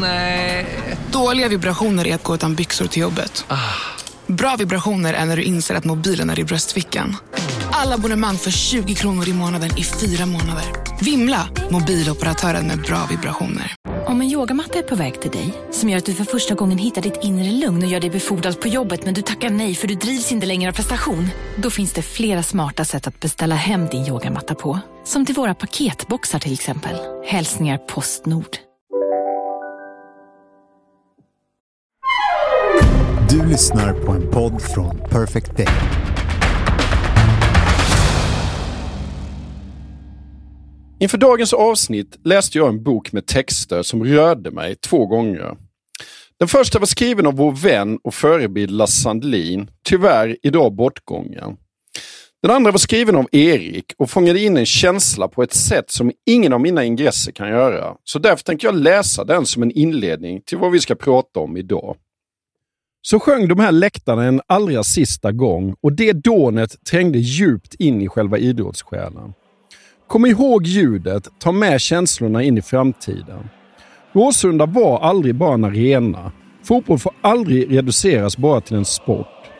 Nej. Dåliga vibrationer är att gå utan byxor till jobbet. Bra vibrationer är när du inser att mobilen är i bröstfickan. Alla abonnemang för 20 kronor i månaden i fyra månader. Vimla! Mobiloperatören med bra vibrationer. Om en yogamatta är på väg till dig, som gör att du för första gången hittar ditt inre lugn och gör dig befordrad på jobbet men du tackar nej för du drivs inte längre av prestation. Då finns det flera smarta sätt att beställa hem din yogamatta på. Som till våra paketboxar till exempel. Hälsningar Postnord. Du lyssnar på en podd från Perfect Day. Inför dagens avsnitt läste jag en bok med texter som rörde mig två gånger. Den första var skriven av vår vän och förebild Lasse Sandlin, tyvärr idag bortgången. Den andra var skriven av Erik och fångade in en känsla på ett sätt som ingen av mina ingresser kan göra. Så därför tänker jag läsa den som en inledning till vad vi ska prata om idag. Så sjöng de här läktarna en allra sista gång och det dånet trängde djupt in i själva idrottssjälen. Kom ihåg ljudet, ta med känslorna in i framtiden. Råsunda var aldrig bara en arena. Fotboll får aldrig reduceras bara till en sport.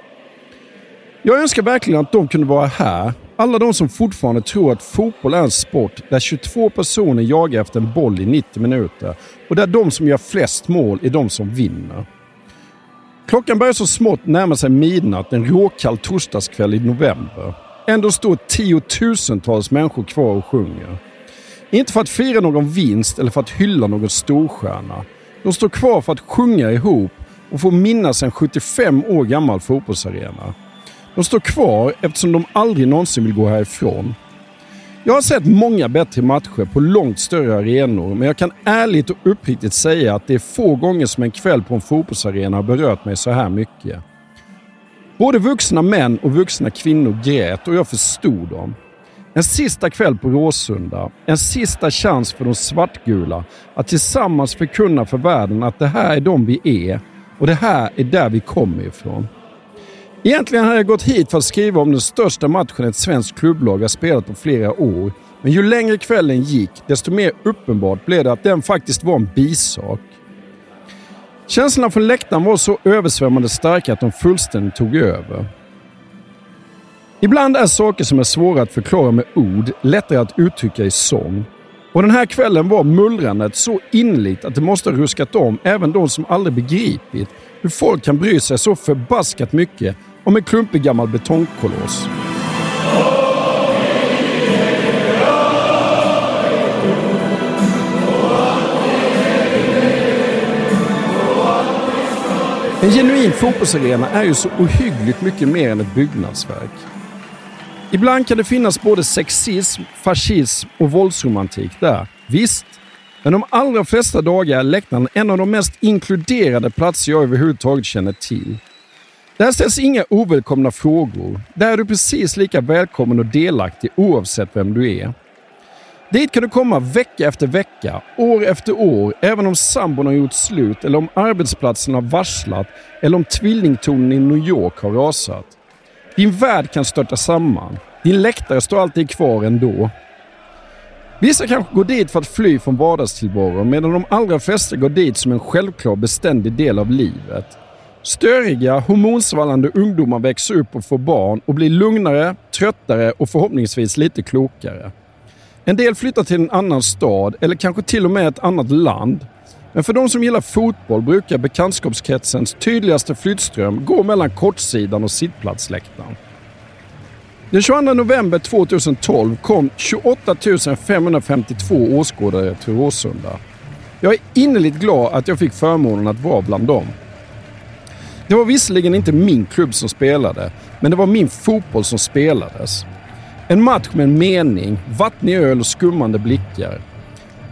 Jag önskar verkligen att de kunde vara här. Alla de som fortfarande tror att fotboll är en sport där 22 personer jagar efter en boll i 90 minuter och där de som gör flest mål är de som vinner. Klockan börjar så smått närma sig midnatt en råkall torsdagskväll i november. Ändå står tiotusentals människor kvar och sjunger. Inte för att fira någon vinst eller för att hylla någon storstjärna. De står kvar för att sjunga ihop och få minnas en 75 år gammal fotbollsarena. De står kvar eftersom de aldrig någonsin vill gå härifrån. Jag har sett många bättre matcher på långt större arenor, men jag kan ärligt och uppriktigt säga att det är få gånger som en kväll på en fotbollsarena har berört mig så här mycket. Både vuxna män och vuxna kvinnor grät och jag förstod dem. En sista kväll på Råsunda. En sista chans för de svartgula att tillsammans förkunna för världen att det här är de vi är och det här är där vi kommer ifrån. Egentligen hade jag gått hit för att skriva om den största matchen ett svenskt klubblag har spelat på flera år. Men ju längre kvällen gick, desto mer uppenbart blev det att den faktiskt var en bisak. Känslorna från läktaren var så översvämmande starka att de fullständigt tog över. Ibland är saker som är svåra att förklara med ord lättare att uttrycka i sång. Och den här kvällen var mullrandet så innerligt att det måste ha ruskat om även de som aldrig begripit hur folk kan bry sig så förbaskat mycket om en klumpig gammal betongkoloss. En genuin fotbollsarena är ju så ohyggligt mycket mer än ett byggnadsverk. Ibland kan det finnas både sexism, fascism och våldsromantik där. Visst, men de allra flesta dagar är läktaren en av de mest inkluderade platser jag överhuvudtaget känner till. Där ställs inga ovälkomna frågor. Där är du precis lika välkommen och delaktig oavsett vem du är. Dit kan du komma vecka efter vecka, år efter år, även om sambon har gjort slut eller om arbetsplatsen har varslat eller om tvillingtornen i New York har rasat. Din värld kan störta samman. Din läktare står alltid kvar ändå. Vissa kanske går dit för att fly från vardagstillvaron medan de allra flesta går dit som en självklar beständig del av livet. Störiga, hormonsvallande ungdomar växer upp och får barn och blir lugnare, tröttare och förhoppningsvis lite klokare. En del flyttar till en annan stad eller kanske till och med ett annat land. Men för de som gillar fotboll brukar bekantskapskretsens tydligaste flyttström gå mellan kortsidan och sittplatsläktaren. Den 22 november 2012 kom 28 552 åskådare till Råsunda. Jag är innerligt glad att jag fick förmånen att vara bland dem. Det var visserligen inte min klubb som spelade, men det var min fotboll som spelades. En match med en mening, vattnig öl och skummande blickar.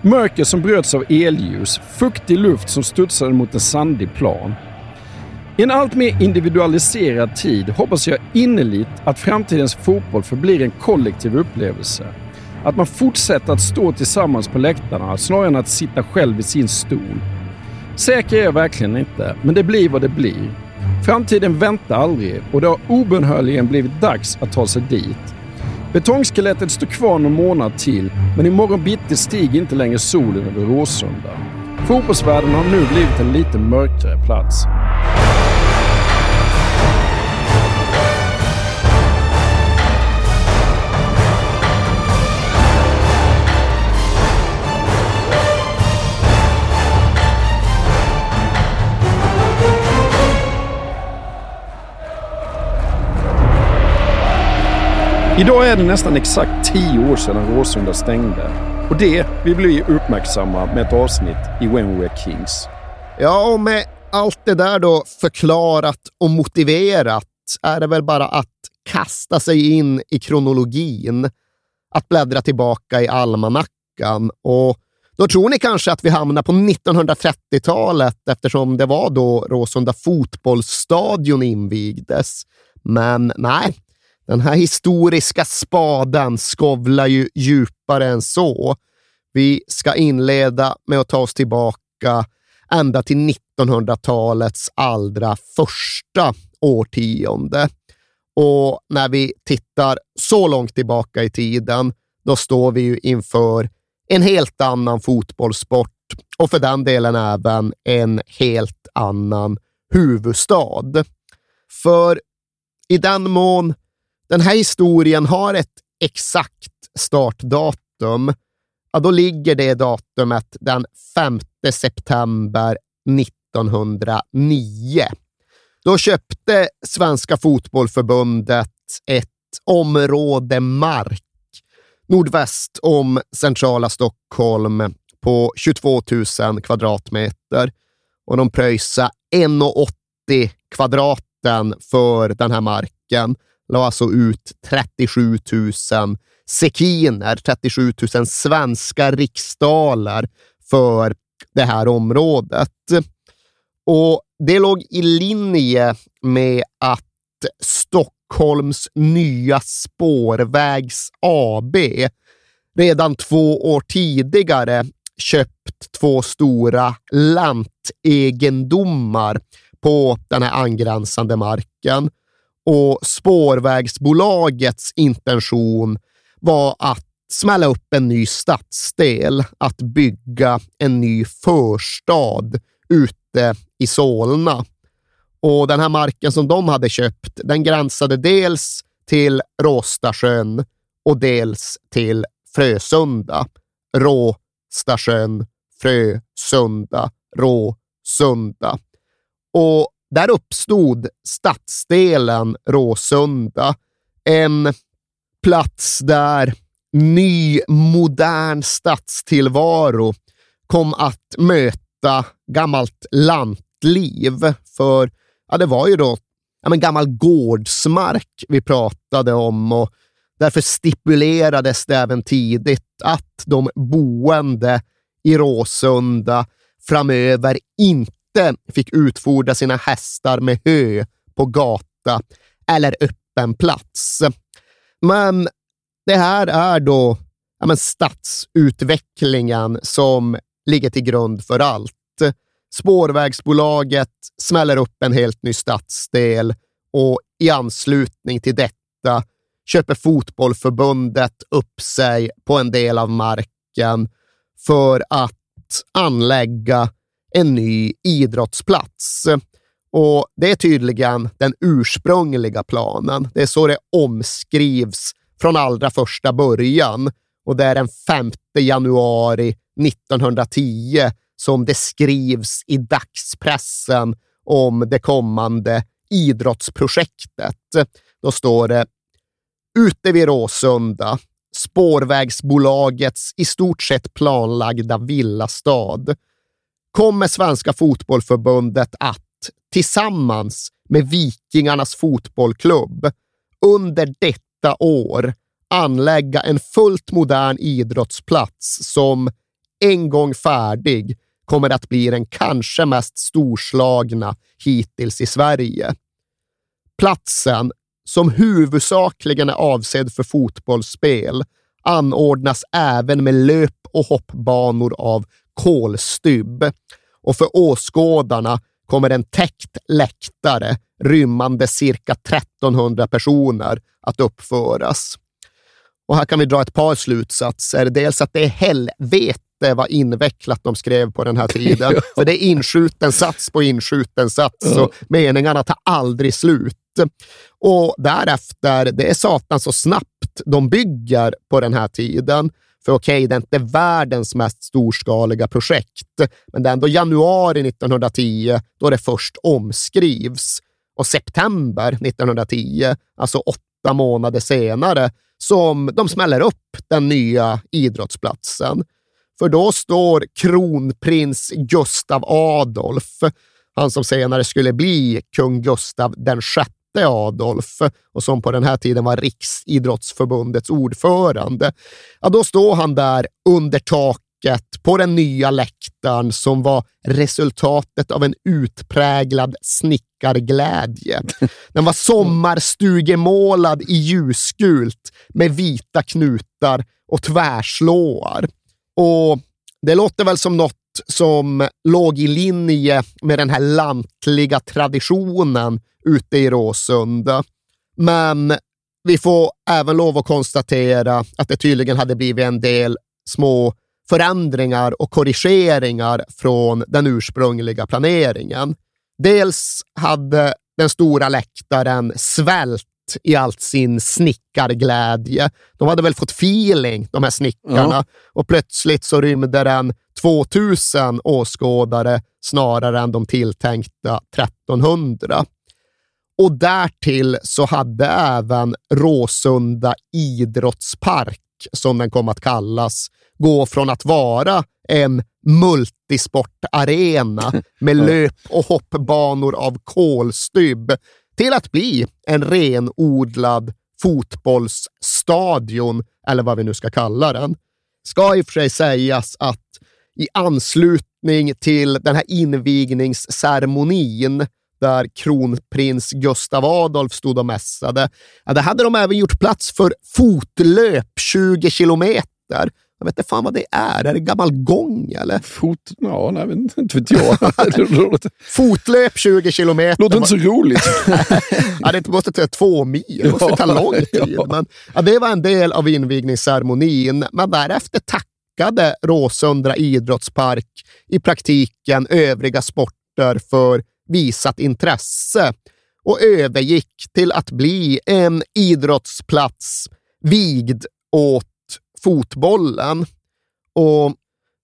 Mörker som bröts av elljus, fuktig luft som studsade mot en sandig plan. I en allt mer individualiserad tid hoppas jag innerligt att framtidens fotboll förblir en kollektiv upplevelse. Att man fortsätter att stå tillsammans på läktarna snarare än att sitta själv i sin stol. Säker är jag verkligen inte, men det blir vad det blir. Framtiden väntar aldrig och det har obönhörligen blivit dags att ta sig dit. Betongskelettet står kvar någon månad till, men imorgon bitti stiger inte längre solen över Råsunda. Fotbollsvärlden har nu blivit en lite mörkare plats. Idag är det nästan exakt tio år sedan Råsunda stängde. Och det vill vi uppmärksamma med ett avsnitt i When We Are Kings. Ja, och med allt det där då förklarat och motiverat är det väl bara att kasta sig in i kronologin, att bläddra tillbaka i almanackan och då tror ni kanske att vi hamnar på 1930-talet eftersom det var då Råsunda fotbollsstadion invigdes. Men nej, den här historiska spaden skovlar ju djupare än så. Vi ska inleda med att ta oss tillbaka ända till 1900-talets allra första årtionde. Och när vi tittar så långt tillbaka i tiden, då står vi ju inför en helt annan fotbollssport och för den delen även en helt annan huvudstad. För i den mån den här historien har ett exakt startdatum, ja, då ligger det datumet den 5 september 1909. Då köpte Svenska Fotbollförbundet ett område mark nordväst om centrala Stockholm på 22 000 kvadratmeter. Och de pröjsade 1,80 kvadraten för den här marken la alltså ut 37 000 sekiner, 37 000 svenska riksdaler för det här området. Och Det låg i linje med att Stockholms nya spårvägs AB redan två år tidigare köpt två stora lantegendomar på den här angränsande marken och spårvägsbolagets intention var att smälla upp en ny stadsdel, att bygga en ny förstad ute i Solna. Och den här marken som de hade köpt, den gränsade dels till Råstasjön och dels till Frösunda. Råstasjön, Frösunda, Råsunda. Och där uppstod stadsdelen Råsunda, en plats där ny modern stadstillvaro kom att möta gammalt lantliv. För ja, det var ju då ja, men gammal gårdsmark vi pratade om och därför stipulerades det även tidigt att de boende i Råsunda framöver inte inte fick utfodra sina hästar med hö på gata eller öppen plats. Men det här är då ja, men stadsutvecklingen som ligger till grund för allt. Spårvägsbolaget smäller upp en helt ny stadsdel och i anslutning till detta köper Fotbollförbundet upp sig på en del av marken för att anlägga en ny idrottsplats. Och Det är tydligen den ursprungliga planen. Det är så det omskrivs från allra första början. Och det är den 5 januari 1910 som det skrivs i dagspressen om det kommande idrottsprojektet. Då står det ute vid Råsunda, spårvägsbolagets i stort sett planlagda villastad kommer Svenska Fotbollförbundet att tillsammans med Vikingarnas fotbollklubb under detta år anlägga en fullt modern idrottsplats som en gång färdig kommer att bli den kanske mest storslagna hittills i Sverige. Platsen, som huvudsakligen är avsedd för fotbollsspel, anordnas även med löp och hoppbanor av kolstybb och för åskådarna kommer en täckt läktare rymmande cirka 1300 personer att uppföras. Och här kan vi dra ett par slutsatser. Dels att det är helvete vad invecklat de skrev på den här tiden. För det är inskjuten sats på inskjuten sats, så meningarna tar aldrig slut. Och därefter, det är satan så snabbt de bygger på den här tiden. För okej, okay, det är inte världens mest storskaliga projekt, men det är ändå januari 1910 då det först omskrivs. Och september 1910, alltså åtta månader senare, som de smäller upp den nya idrottsplatsen. För då står kronprins Gustav Adolf, han som senare skulle bli kung Gustav den sjätte Adolf och som på den här tiden var Riksidrottsförbundets ordförande. Ja, då står han där under taket på den nya läktaren som var resultatet av en utpräglad snickarglädje. Den var sommarstugemålad i ljusgult med vita knutar och tvärslåar. Och det låter väl som något som låg i linje med den här lantliga traditionen ute i Råsunda. Men vi får även lov att konstatera att det tydligen hade blivit en del små förändringar och korrigeringar från den ursprungliga planeringen. Dels hade den stora läktaren svält i allt sin snickarglädje. De hade väl fått feeling, de här snickarna, ja. och plötsligt så rymde den 2000 åskådare snarare än de tilltänkta 1300. Och därtill så hade även Råsunda idrottspark, som den kom att kallas, gå från att vara en multisportarena med löp och hoppbanor av kolstybb till att bli en renodlad fotbollsstadion, eller vad vi nu ska kalla den. Ska i och för sig sägas att i anslutning till den här invigningsceremonin där kronprins Gustav Adolf stod och mässade, ja, där hade de även gjort plats för fotlöp 20 kilometer jag vet inte fan vad det är. Är det gammal gång eller? Fot... Ja, nej, inte vet jag. Fotlöp 20 kilometer. Låter inte så roligt. ja, det måste ta två mil. Det måste ta lång tid. Men, ja, det var en del av invigningsceremonin, men därefter tackade Råsundra idrottspark i praktiken övriga sporter för visat intresse och övergick till att bli en idrottsplats vigd åt fotbollen. Och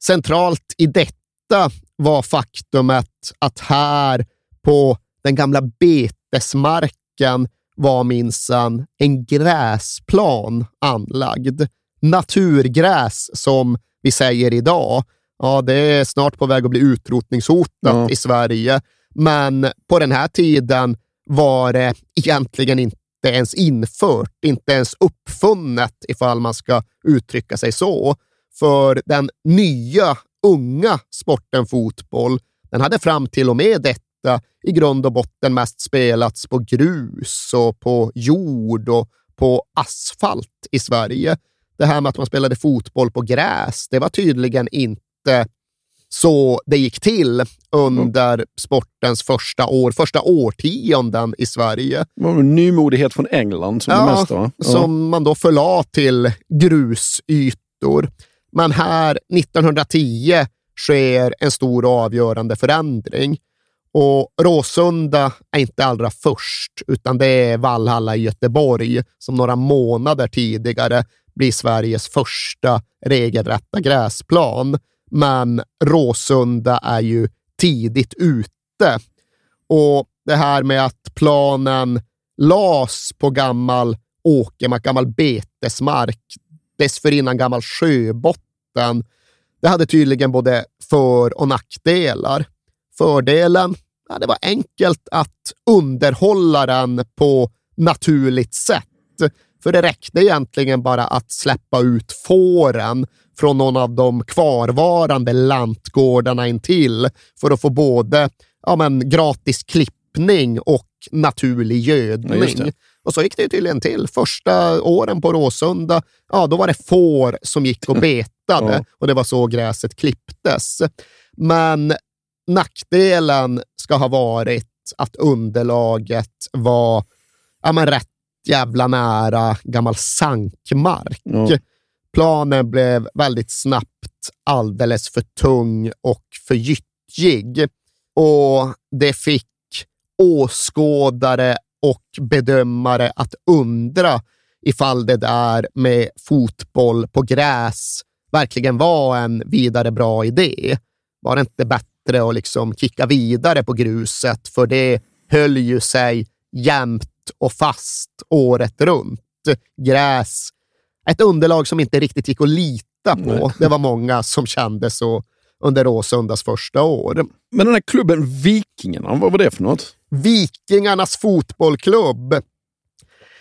centralt i detta var faktumet att här på den gamla betesmarken var minsann en gräsplan anlagd. Naturgräs som vi säger idag. Ja, det är snart på väg att bli utrotningshotat ja. i Sverige, men på den här tiden var det egentligen inte ens infört, inte ens uppfunnet, ifall man ska uttrycka sig så. För den nya, unga sporten fotboll, den hade fram till och med detta i grund och botten mest spelats på grus och på jord och på asfalt i Sverige. Det här med att man spelade fotboll på gräs, det var tydligen inte så det gick till under mm. sportens första år, första årtionden i Sverige. Nymodighet från England som ja, det mesta? Ja. Som man då förlade till grusytor. Men här 1910 sker en stor och avgörande förändring. Och Råsunda är inte allra först, utan det är Vallhalla i Göteborg som några månader tidigare blir Sveriges första regelrätta gräsplan men Råsunda är ju tidigt ute. Och det här med att planen las på gammal åkermark, gammal betesmark, dessförinnan gammal sjöbotten, det hade tydligen både för och nackdelar. Fördelen, ja, det var enkelt att underhålla den på naturligt sätt. För det räckte egentligen bara att släppa ut fåren från någon av de kvarvarande lantgårdarna intill för att få både ja, men, gratis klippning och naturlig gödning. Ja, och så gick det tydligen till. Första åren på Råsunda, ja, då var det får som gick och betade ja. och det var så gräset klipptes. Men nackdelen ska ha varit att underlaget var ja, men rätt jävla nära gammal sankmark. Ja. Planen blev väldigt snabbt alldeles för tung och för gyttjig och det fick åskådare och bedömare att undra ifall det där med fotboll på gräs verkligen var en vidare bra idé. Var det inte bättre att liksom kicka vidare på gruset, för det höll ju sig jämnt och fast året runt. Gräs, ett underlag som inte riktigt gick att lita på. Nej. Det var många som kände så under Råsundas första år. Men den här klubben Vikingarna, vad var det för något? Vikingarnas fotbollklubb.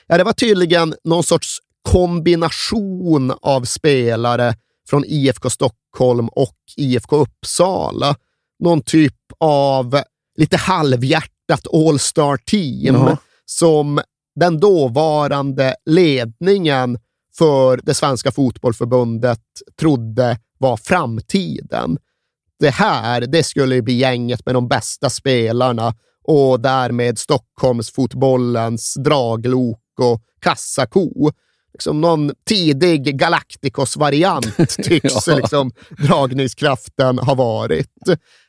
Ja, det var tydligen någon sorts kombination av spelare från IFK Stockholm och IFK Uppsala. Någon typ av lite halvhjärtat all-star team Jaha. Som den dåvarande ledningen för det svenska fotbollförbundet trodde var framtiden. Det här, det skulle bli gänget med de bästa spelarna och därmed Stockholmsfotbollens draglok och kassako. Liksom någon tidig Galacticos-variant tycks Ja. liksom, dragningskraften ha varit.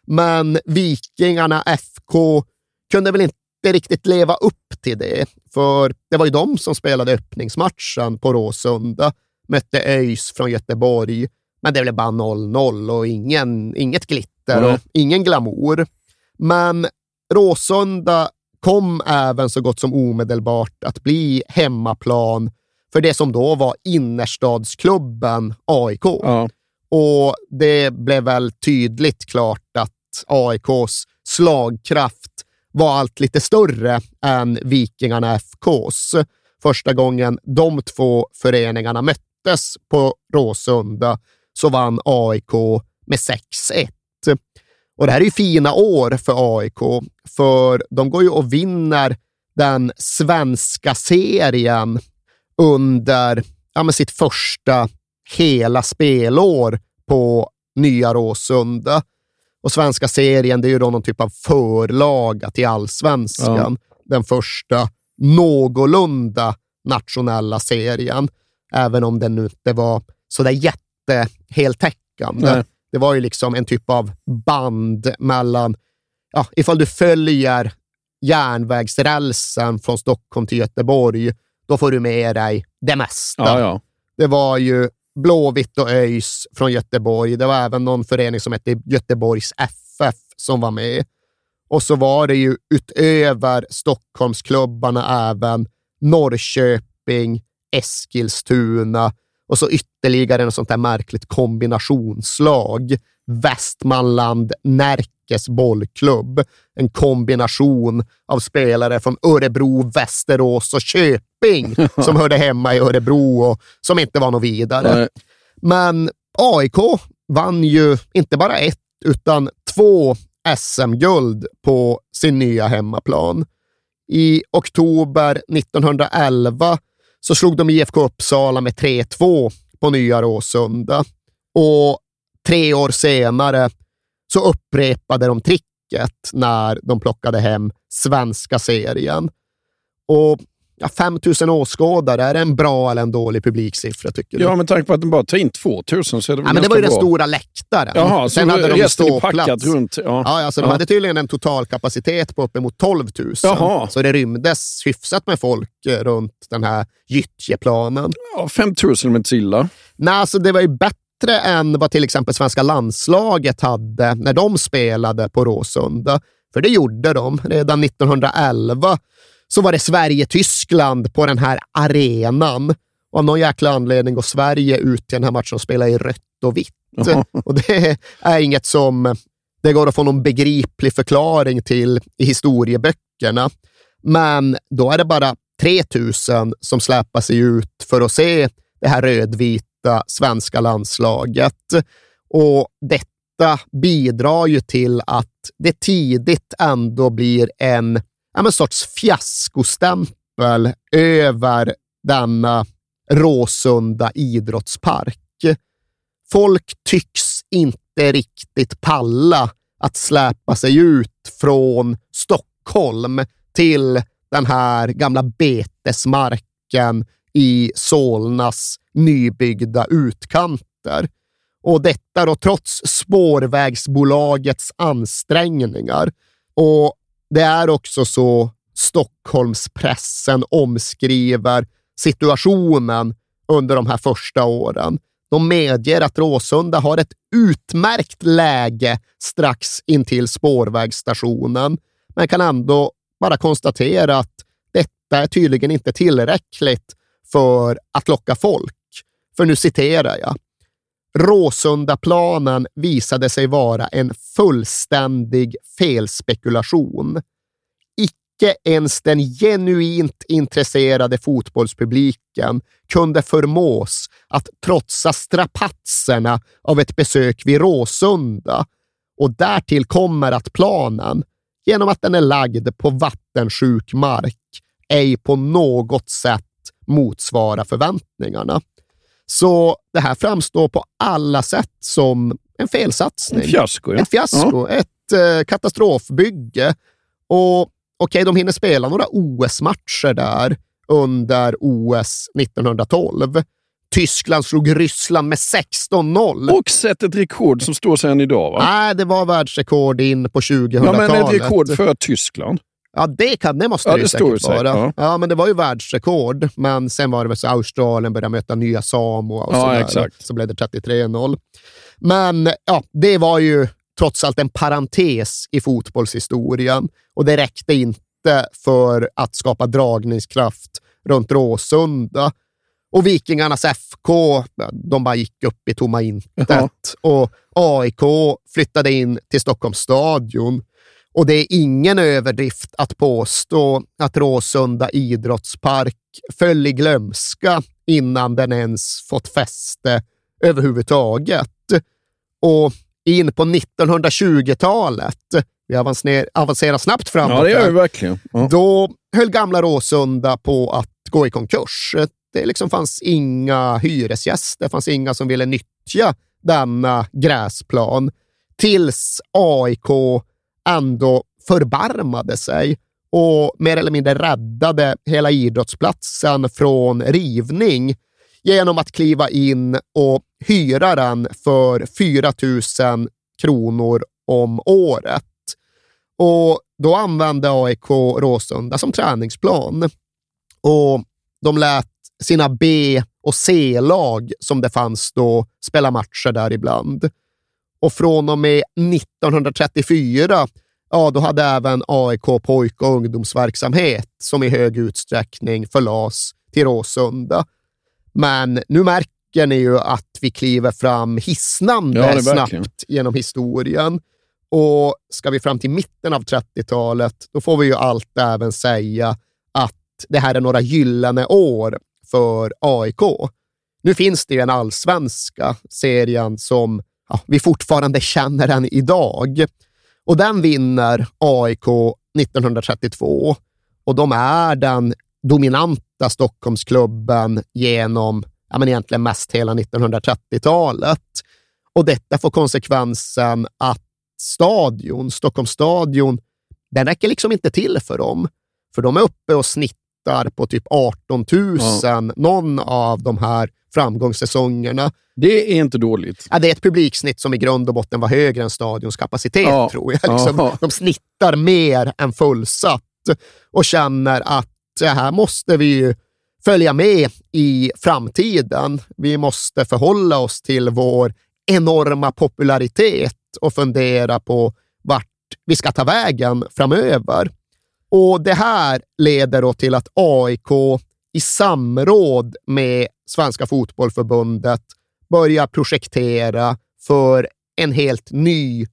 Men Vikingarna FK kunde väl inte riktigt leva upp till det, för det var ju de som spelade öppningsmatchen på Råsunda, mötte ÖIS från Göteborg, men det blev bara 0-0 och ingen, inget glitter och ingen glamour. Men Råsunda kom även så gott som omedelbart att bli hemmaplan för det som då var innerstadsklubben AIK. Ja. Och det blev väl tydligt klart att AIKs slagkraft var allt lite större än Vikingarna FKs. Första gången de två föreningarna möttes på Råsunda så vann AIK med 6-1. Och det här är ju fina år för AIK, för de går ju och vinner den svenska serien under ja, sitt första hela spelår på Nya Råsunda. Och svenska serien, det är ju då någon typ av förlaga till allsvenskan. Den första någorlunda nationella serien, även om den nu inte var sådär jätteheltäckande. Nej. Det var ju liksom en typ av band mellan, ja, ifall du följer järnvägsrälsen från Stockholm till Göteborg, då får du med dig det mesta. Ja, ja. Det var ju Blåvitt och ÖIS från Göteborg. Det var även någon förening som hette Göteborgs FF som var med. Och så var det ju utöver Stockholmsklubbarna även Norrköping, Eskilstuna och så ytterligare en sånt här märkligt kombinationslag. Västmanland Närke, Närkes bollklubb. En kombination av spelare från Örebro, Västerås och Köping som hörde hemma i Örebro och som inte var något vidare. Nej. Men AIK vann ju inte bara ett, utan två SM-guld på sin nya hemmaplan. I oktober 1911 så slog de IFK Uppsala med 3-2 på Nya Råsunda. Och tre år senare så upprepade de tricket när de plockade hem svenska serien. Och ja, 5 000 åskådare, är det en bra eller en dålig publiksiffra tycker du? ja, med tanke på att den bara tar in 2000 så är det väl Ja, men det var ju den bra. stora läktaren. Jaha, Sen så hade de är ståplats. runt. Ja. Ja, alltså, de Ja. hade tydligen en totalkapacitet på uppemot 12 000. Jaha. Så det rymdes hyfsat med folk eh, runt den här gyttjeplanen. Ja, 5000 med illa. Nej, alltså det var ju bättre än vad till exempel svenska landslaget hade när de spelade på Råsunda. För det gjorde de. Redan 1911 så var det Sverige-Tyskland på den här arenan. Och av någon jäkla anledning går Sverige ut till den här matchen och spelar i rött och vitt. Och det är inget som det går att få någon begriplig förklaring till i historieböckerna. Men då är det bara 3000 som släpar sig ut för att se det här rödvita svenska landslaget. Och detta bidrar ju till att det tidigt ändå blir en en sorts fiaskostämpel över denna Råsunda idrottspark. Folk tycks inte riktigt palla att släpa sig ut från Stockholm till den här gamla betesmarken i Solnas nybyggda utkanter. Och detta då trots spårvägsbolagets ansträngningar. Och det är också så Stockholmspressen omskriver situationen under de här första åren. De medger att Råsunda har ett utmärkt läge strax intill spårvägsstationen, men kan ändå bara konstatera att detta är tydligen inte tillräckligt för att locka folk. För nu citerar jag. Råsundaplanen visade sig vara en fullständig felspekulation. Icke ens den genuint intresserade fotbollspubliken kunde förmås att trotsa strapatserna av ett besök vid Råsunda och därtill kommer att planen, genom att den är lagd på vattensjuk mark, ej på något sätt motsvara förväntningarna. Så det här framstår på alla sätt som en felsatsning. En fiasko, ja. Ett fiasko, ja. ett eh, katastrofbygge. Och okej, okay, de hinner spela några OS-matcher där under OS 1912. Tyskland slog Ryssland med 16-0. Och sett ett rekord som står än idag, va? Nej, det var världsrekord in på 2000-talet. Ja, men ett rekord för Tyskland. Ja, det, kan, det måste ja, det, det säkert vara. Ja. ja. men det var ju världsrekord. Men sen var det väl så Australien började möta nya Samoa och ja, exakt. Så blev det 33-0. Men ja, det var ju trots allt en parentes i fotbollshistorien och det räckte inte för att skapa dragningskraft runt Råsunda. Och Vikingarnas FK, de bara gick upp i tomma intet. Ja. Och AIK flyttade in till Stockholms stadion och det är ingen överdrift att påstå att Råsunda idrottspark föll i glömska innan den ens fått fäste överhuvudtaget. Och in på 1920-talet, vi avancerar snabbt framåt, ja, det gör vi verkligen. Ja. då höll gamla Råsunda på att gå i konkurs. Det liksom fanns inga hyresgäster, det fanns inga som ville nyttja denna gräsplan tills AIK ändå förbarmade sig och mer eller mindre räddade hela idrottsplatsen från rivning genom att kliva in och hyra den för 4 000 kronor om året. Och då använde AIK Råsunda som träningsplan och de lät sina B och C-lag, som det fanns då, spela matcher där ibland och från och med 1934 ja, då hade även AIK pojk och ungdomsverksamhet som i hög utsträckning förlas till Råsunda. Men nu märker ni ju att vi kliver fram hisnande ja, snabbt genom historien. Och ska vi fram till mitten av 30-talet, då får vi ju allt även säga att det här är några gyllene år för AIK. Nu finns det ju en allsvenska serien som ja, vi fortfarande känner den idag. Och den vinner AIK 1932 och de är den dominanta Stockholmsklubben genom ja, men egentligen mest hela 1930-talet. Och detta får konsekvensen att stadion, Stockholms stadion, den räcker liksom inte till för dem. För de är uppe och snittar på typ 18 000 ja. någon av de här framgångssäsongerna. Det är inte dåligt. Ja, det är ett publiksnitt som i grund och botten var högre än stadions kapacitet, ja. tror jag. Liksom, de snittar mer än fullsatt och känner att det här måste vi följa med i framtiden. Vi måste förhålla oss till vår enorma popularitet och fundera på vart vi ska ta vägen framöver. Och Det här leder då till att AIK i samråd med Svenska fotbollförbundet börjar projektera för en helt ny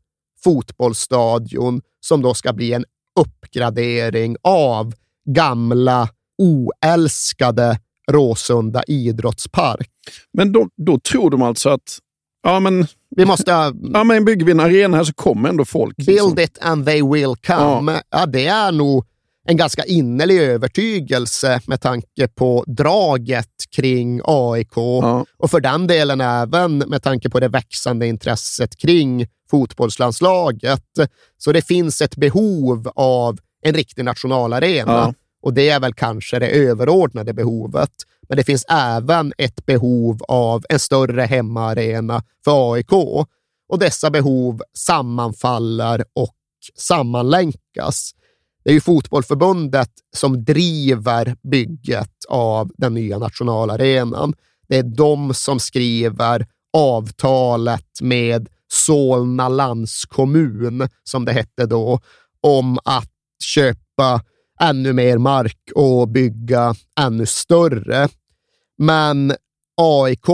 fotbollsstadion som då ska bli en uppgradering av gamla oälskade Råsunda idrottspark. Men då, då tror de alltså att Ja, men, vi måste, ja, men bygger vi en arena här så kommer ändå folk. Build liksom. it and they will come. Ja. ja. det är nog en ganska innerlig övertygelse med tanke på draget kring AIK ja. och för den delen även med tanke på det växande intresset kring fotbollslandslaget. Så det finns ett behov av en riktig nationalarena. Ja. och det är väl kanske det överordnade behovet. Men det finns även ett behov av en större hemmaarena för AIK och dessa behov sammanfaller och sammanlänkas. Det är ju fotbollförbundet som driver bygget av den nya nationalarenan. Det är de som skriver avtalet med Solna landskommun, som det hette då, om att köpa ännu mer mark och bygga ännu större. Men AIK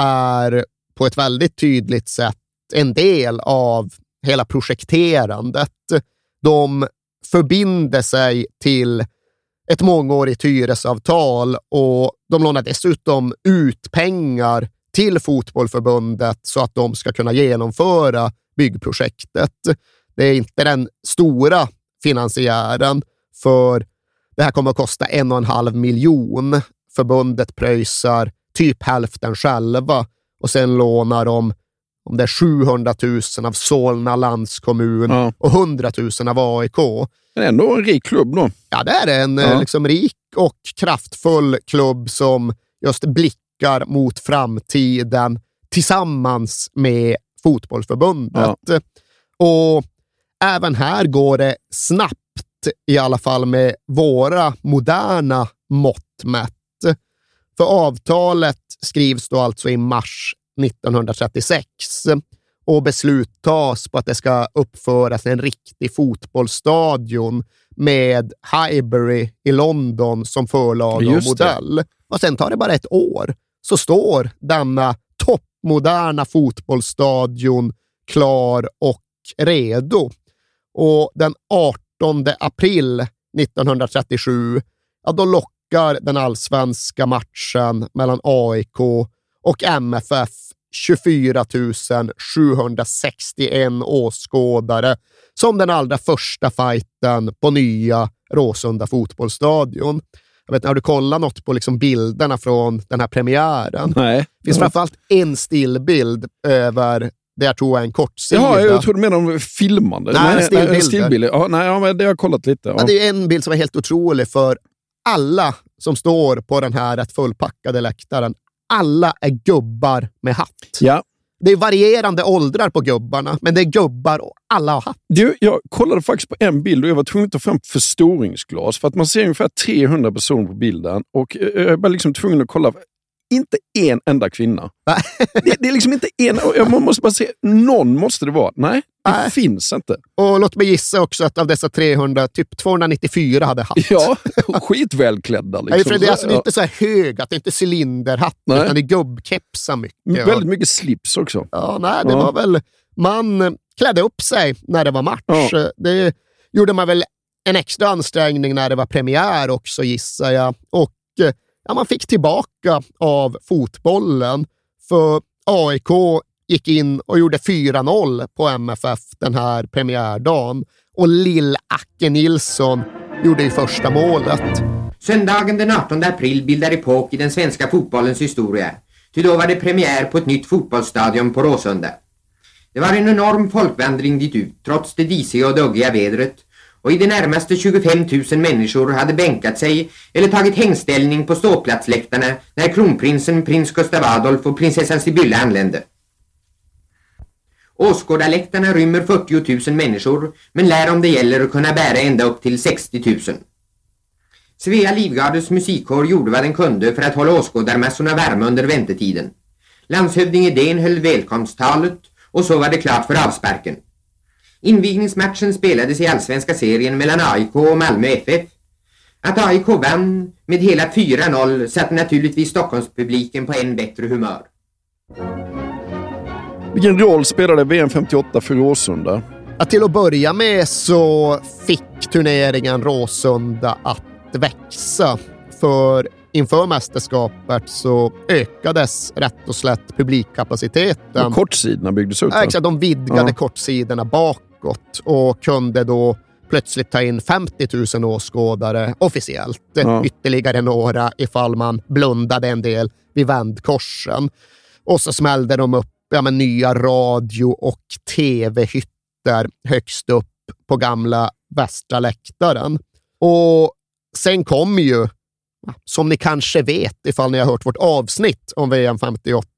är på ett väldigt tydligt sätt en del av hela projekterandet. De förbinder sig till ett mångårigt hyresavtal och de lånar dessutom ut pengar till fotbollförbundet så att de ska kunna genomföra byggprojektet. Det är inte den stora finansiären, för det här kommer att kosta en och en halv miljon. Förbundet pröjsar typ hälften själva och sen lånar de om det är 700 000 av Solna landskommun ja. och 100 000 av AIK. Men ändå en rik klubb då. Ja, det är en ja. liksom, rik och kraftfull klubb som just blickar mot framtiden tillsammans med fotbollsförbundet. Ja. Och även här går det snabbt, i alla fall med våra moderna mått mätt. För avtalet skrivs då alltså i mars 1936 och beslut tas på att det ska uppföras en riktig fotbollsstadion med Highbury i London som förlag och modell. Och sen tar det bara ett år så står denna toppmoderna fotbollsstadion klar och redo. Och den 18 april 1937, ja, då lockar den allsvenska matchen mellan AIK och MFF 24 761 åskådare som den allra första fighten på nya Råsunda fotbollsstadion. Jag vet, har du kollat något på liksom bilderna från den här premiären? Nej. Det finns framförallt en stillbild över jag tror är en kortsida. Ja, jag tror du menar om filmande. Nej, nej, stillbilder. stillbilder. Ja, nej, ja, men det har jag kollat lite. Ja. Ja, det är en bild som är helt otrolig, för alla som står på den här rätt fullpackade läktaren alla är gubbar med hatt. Ja. Det är varierande åldrar på gubbarna, men det är gubbar och alla har hatt. Du, jag kollade faktiskt på en bild och jag var tvungen att ta fram förstoringsglas för att man ser ungefär 300 personer på bilden. Och jag var liksom tvungen att kolla inte en enda kvinna. det, det, är liksom inte en. Man måste bara se, någon måste det vara. Nej, det Nej. finns inte. Och låt mig gissa också att av dessa 300, typ 294 hade hatt. Ja, skitvälklädda. Liksom. Nej, för det är alltså inte så här hög, att det är inte cylinderhatt, nej. utan det är gubbkepsar mycket. Väldigt mycket slips också. Ja, nej, det ja. var väl... Man klädde upp sig när det var match. Ja. Det gjorde man väl en extra ansträngning när det var premiär också, gissar jag. Och ja, man fick tillbaka av fotbollen. För AIK gick in och gjorde 4-0 på MFF den här premiärdagen. Och Lill-Acke Nilsson gjorde ju första målet. Söndagen den 18 april bildar epok i den svenska fotbollens historia. Ty då var det premiär på ett nytt fotbollsstadion på Råsunda. Det var en enorm folkvandring dit ut, trots det disiga och duggiga vädret och i det närmaste 25 000 människor hade bänkat sig eller tagit hängställning på ståplatsläktarna när kronprinsen prins Gustav Adolf och prinsessan Sibylla anlände. Åskådarläktarna rymmer 40 000 människor men lär om det gäller att kunna bära ända upp till 60 000. Svea Livgardes musikkår gjorde vad den kunde för att hålla åskådarmassorna varma under väntetiden. Landshövding Edén höll välkomsttalet och så var det klart för avsparken. Invigningsmatchen spelades i allsvenska serien mellan AIK och Malmö FF. Att AIK vann med hela 4-0 satte naturligtvis Stockholmspubliken på en bättre humör. Vilken roll spelade VM 58 för Råsunda? Ja, till att börja med så fick turneringen Råsunda att växa. För inför mästerskapet så ökades rätt och slätt publikkapaciteten. Och kortsidorna byggdes ut? Ja, exakt. De vidgade ja. kortsidorna bak bakåt och kunde då plötsligt ta in 50 000 åskådare officiellt. Ja. Ytterligare några ifall man blundade en del vid vändkorsen. Och så smällde de upp ja, men, nya radio och tv-hytter högst upp på gamla västra läktaren. Och sen kommer ju, som ni kanske vet ifall ni har hört vårt avsnitt om VM 58,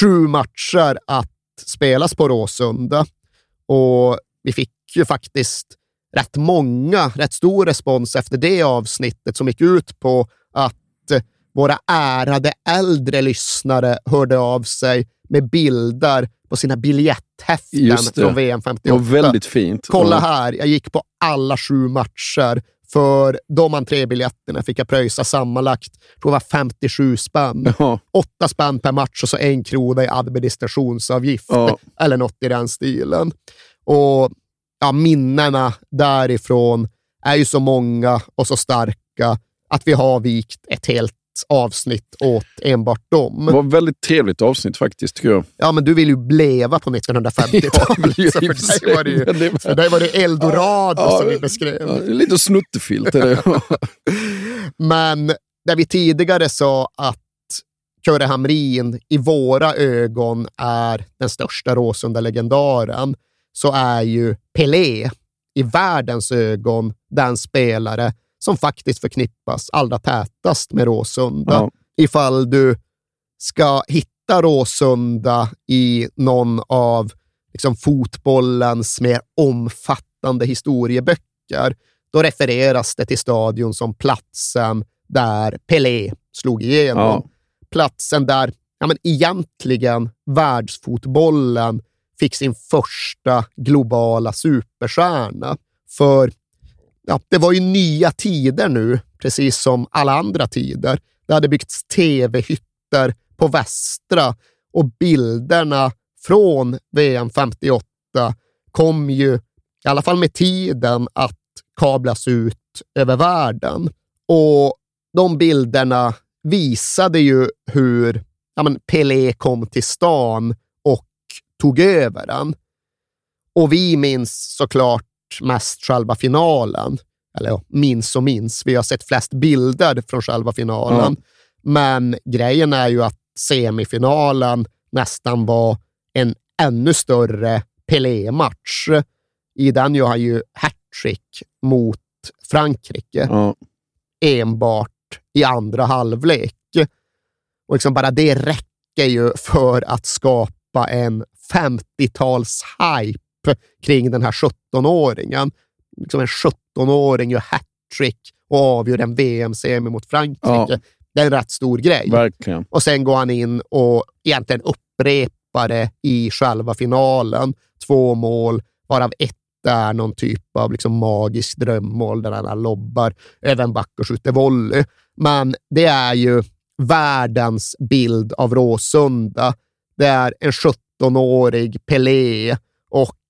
sju matcher att spelas på Råsunda. Och vi fick ju faktiskt rätt många, rätt stor respons efter det avsnittet som gick ut på att våra ärade äldre lyssnare hörde av sig med bilder på sina biljetthäften från VM 58. Det var väldigt fint. Kolla här, jag gick på alla sju matcher. För de entrébiljetterna fick jag pröjsa sammanlagt, tror var 57 spänn. Ja. Åtta spänn per match och så en krona i administrationsavgift. Ja. Eller något i den stilen. Och ja, minnena därifrån är ju så många och så starka att vi har vikt ett helt avsnitt åt enbart dem. Det var ett väldigt trevligt avsnitt faktiskt, tycker jag. Ja, men du vill ju leva på 1950-talet. ja, för dig var det ju för dig var det eldorado ja, som vi beskrev. Ja, lite snuttefilt är det. men där vi tidigare sa att Kurre Hamrin i våra ögon är den största Råsunda-legendaren, så är ju Pelé i världens ögon den spelare som faktiskt förknippas allra tätast med Råsunda. Ja. Ifall du ska hitta Råsunda i någon av liksom, fotbollens mer omfattande historieböcker, då refereras det till stadion som platsen där Pelé slog igenom. Ja. Platsen där ja, men egentligen världsfotbollen fick sin första globala superstjärna. För ja, det var ju nya tider nu, precis som alla andra tider. Det hade byggts tv-hytter på Västra och bilderna från VM 58 kom ju, i alla fall med tiden, att kablas ut över världen. Och de bilderna visade ju hur ja, men Pelé kom till stan och tog över den. Och vi minns såklart mest själva finalen. Eller ja, minns och minns. Vi har sett flest bilder från själva finalen. Mm. Men grejen är ju att semifinalen nästan var en ännu större Pelé-match. I den gör han ju hattrick mot Frankrike. Mm. Enbart i andra halvlek. Och liksom bara det räcker ju för att skapa en 50-tals-hype kring den här 17-åringen. Liksom en 17-åring gör hattrick och avgör en VM-semi mot Frankrike. Ja. Det är en rätt stor grej. Verkligen. Och sen går han in och egentligen upprepar det i själva finalen. Två mål, varav ett är någon typ av liksom magisk drömmål där han lobbar över en back och skjuter volley. Men det är ju världens bild av Råsunda. Det är en 17-årig Pelé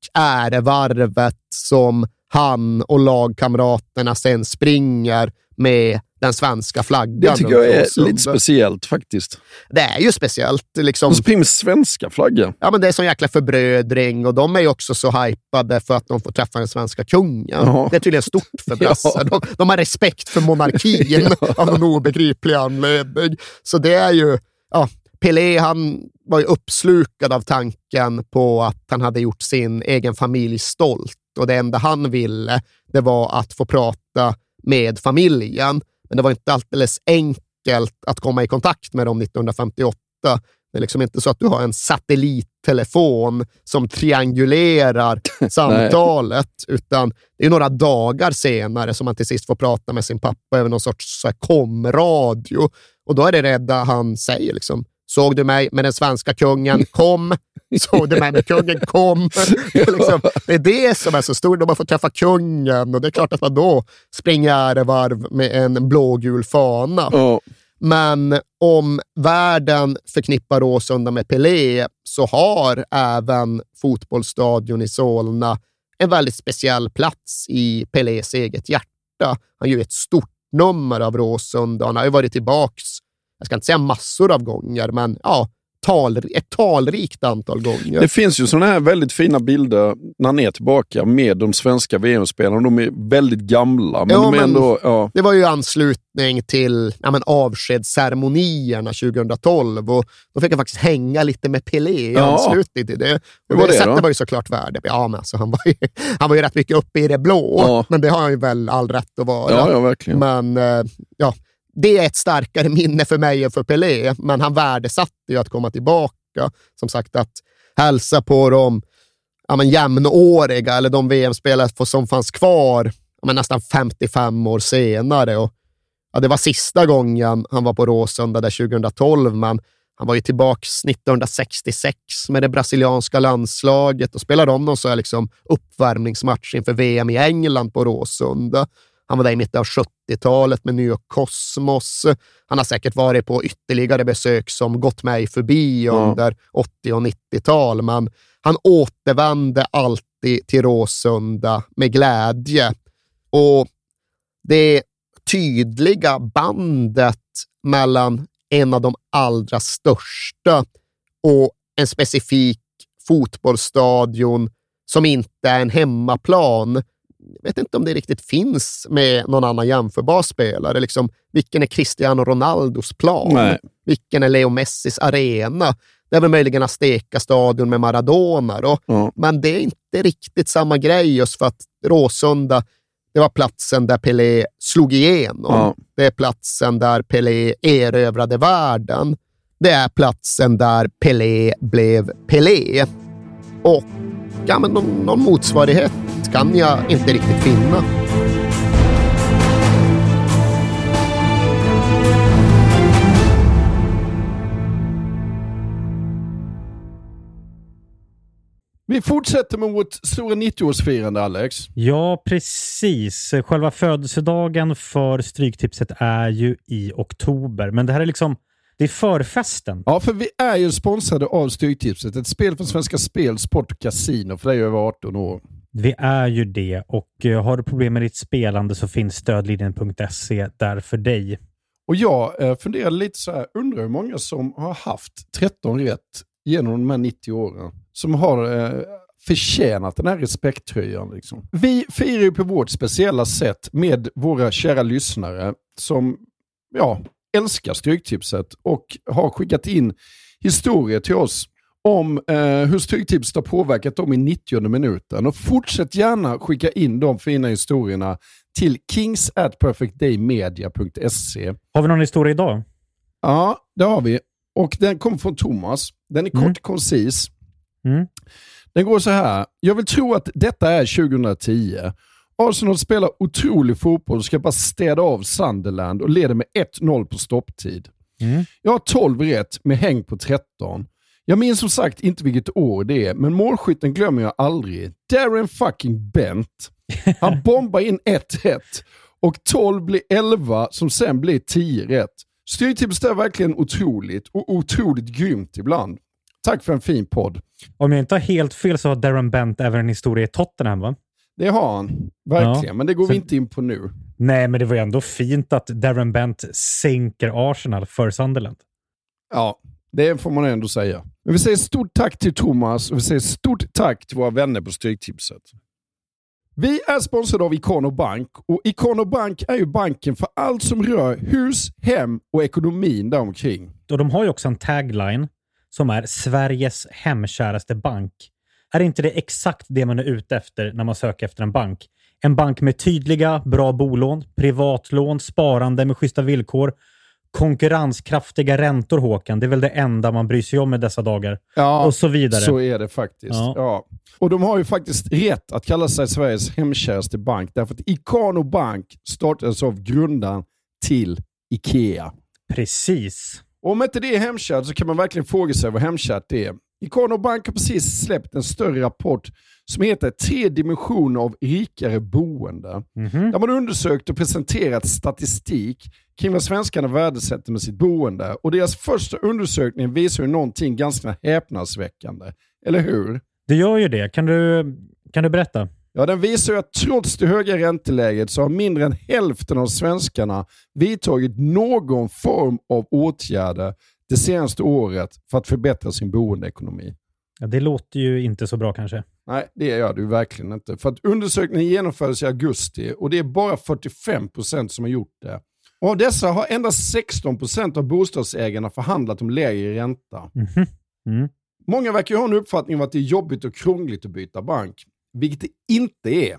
och ärevarvet som han och lagkamraterna sen springer med den svenska flaggan. Det tycker jag är lite speciellt faktiskt. Det är ju speciellt. Liksom. De springer med svenska flaggan. Ja, men det är som jäkla förbrödring och de är ju också så hypade för att de får träffa den svenska kungen. Ja. Det är tydligen stort för brassar. Ja. De, de, har respekt för monarkin ja. av någon obegriplig anledning. Så det är ju... Ja, Pelé han var ju uppslukad av tanken på att han hade gjort sin egen familj stolt och det enda han ville det var att få prata med familjen. Men det var inte alldeles enkelt att komma i kontakt med dem 1958. Det är liksom inte så att du har en satellittelefon som triangulerar samtalet, utan det är några dagar senare som man till sist får prata med sin pappa över någon sorts komradio. Och då är det rädda han säger liksom, Såg du mig med den svenska kungen? Kom! Såg du mig med kungen? Kom! Det är, liksom, det är det som är så stort. Har fått träffa kungen och det är klart att man då springer varv med en blågul fana. Oh. Men om världen förknippar Råsunda med Pelé så har även fotbollsstadion i Solna en väldigt speciell plats i Pelés eget hjärta. Han gör ett stort nummer av Råsunda. Han har ju varit tillbaks jag ska inte säga massor av gånger, men ja, tal, ett talrikt antal gånger. Det finns ju sådana här väldigt fina bilder när han är tillbaka med de svenska VM-spelarna. De är väldigt gamla, men Ja, de är ändå... Ja. Det var ju anslutning till ja, men avskedsceremonierna 2012 och då fick jag faktiskt hänga lite med Pelé i Ja. anslutning till det. Hur var det sättet då? var ju såklart värde. Ja, men alltså, han, var ju, han var ju rätt mycket uppe i det blå, Ja. men det har han ju väl all rätt att vara. Ja, ja, verkligen. Men eh, ja, det är ett starkare minne för mig än för Pelé, men han värdesatte ju att komma tillbaka. Som sagt, att hälsa på de ja, men jämnåriga eller de VM-spelare som fanns kvar ja, men nästan 55 år senare. Och, ja, det var sista gången han var på Råsunda där 2012, men han var ju tillbaka 1966 med det brasilianska landslaget och spelade om någon så här liksom uppvärmningsmatch inför VM i England på Råsunda. Han var där i mitten av 70-talet med New York Cosmos. Han har säkert varit på ytterligare besök som gått mig förbi Ja. under 80 och 90-tal, men han återvände alltid till Råsunda med glädje. Och det tydliga bandet mellan en av de allra största och en specifik fotbollsstadion som inte är en hemmaplan. Jag vet inte om det riktigt finns med någon annan jämförbar spelare. Liksom, vilken är Cristiano Ronaldos plan? Nej. Vilken är Leo Messis arena? Det är väl möjligen Azteca-stadion med Maradona. Då. Ja. Men det är inte riktigt samma grej just för att Råsunda, det var platsen där Pelé slog igenom. Ja. Det är platsen där Pelé erövrade världen. Det är platsen där Pelé blev Pelé. Och ja, men någon, någon motsvarighet kan jag inte riktigt finna. Vi fortsätter med vårt stora 90-årsfirande, Alex. Ja, precis. Själva födelsedagen för Stryktipset är ju i oktober, men det här är liksom det är förfesten. Ja, för vi är ju sponsrade av Stryktipset. Ett spel från Svenska Spel, Sport och Casino för dig över 18 år. Vi är ju det och eh, har du problem med ditt spelande så finns stödlinjen.se där för dig. Och jag eh, funderar lite så här, undrar hur många som har haft 13 rätt genom de här 90 åren. Som har eh, förtjänat den här respekttröjan. Liksom. Vi firar ju på vårt speciella sätt med våra kära lyssnare som ja, älskar Stryktipset och har skickat in historier till oss om eh, hur Stryktipset har påverkat dem i 90 minuten. Och fortsätt gärna skicka in de fina historierna till kings at perfectdaymedia.se. Har vi någon historia idag? Ja, det har vi. Och den kommer från Thomas. Den är kort Mm. koncis. Mm. Den går så här. Jag vill tro att detta är 2010. Arsenal spelar otrolig fotboll och ska bara städa av Sunderland och leder med 1-0 på stopptid. Mm. Jag har 12 rätt med häng på 13. Jag minns som sagt inte vilket år det är, men målskytten glömmer jag aldrig. Darren fucking Bent. Han bombar in 1 rätt och 12 blir 11 som sen blir 10 rätt. Styrtipset är verkligen otroligt och otroligt grymt ibland. Tack för en fin podd. Om jag inte har helt fel så har Darren Bent även en historia i Tottenham, va? Det har han, verkligen. Ja. Men det går vi Sen- inte in på nu. Nej, men det var ju ändå fint att Darren Bent sänker Arsenal för Sunderland. Ja, det får man ändå säga. Men vi säger stort tack till Thomas och vi säger stort tack till våra vänner på Stryktipset. Vi är sponsrade av Ikano Bank och Ikano Bank är ju banken för allt som rör hus, hem och ekonomin däromkring. Och de har ju också en tagline som är Sveriges hemkäraste bank. Är inte det exakt det man är ute efter när man söker efter en bank? En bank med tydliga, bra bolån, privatlån, sparande med schyssta villkor, konkurrenskraftiga räntor, Håkan. Det är väl det enda man bryr sig om i dessa dagar. Ja, Och så vidare. Så är det faktiskt. Ja. Ja. Och de har ju faktiskt rätt att kalla sig Sveriges hemkäraste bank därför att Ikano Bank startades av grundaren till Ikea. Precis. Och om inte det är hemkärt så kan man verkligen fråga sig vad hemkärt är. Ikano Bank har precis släppt en större rapport som heter Tre dimensioner av rikare boende. Mhm. Där man undersökt och presenterat statistik kring vad svenskarna värdesätter med sitt boende. Och deras första undersökning visar ju någonting ganska häpnadsväckande. Eller hur? Det gör ju det. Kan du, kan du berätta? Ja, den visar ju att trots det höga ränteläget så har mindre än hälften av svenskarna vidtagit någon form av åtgärder det senaste året för att förbättra sin boendeekonomi. Ja, det låter ju inte så bra kanske. Nej, det gör du verkligen inte. För att undersökningen genomfördes i augusti och det är bara 45 procent som har gjort det. Och av dessa har endast 16 procent av bostadsägarna förhandlat om lägre ränta. Mhm. Mm. Många verkar ju ha en uppfattning om att det är jobbigt och krångligt att byta bank, vilket det inte är.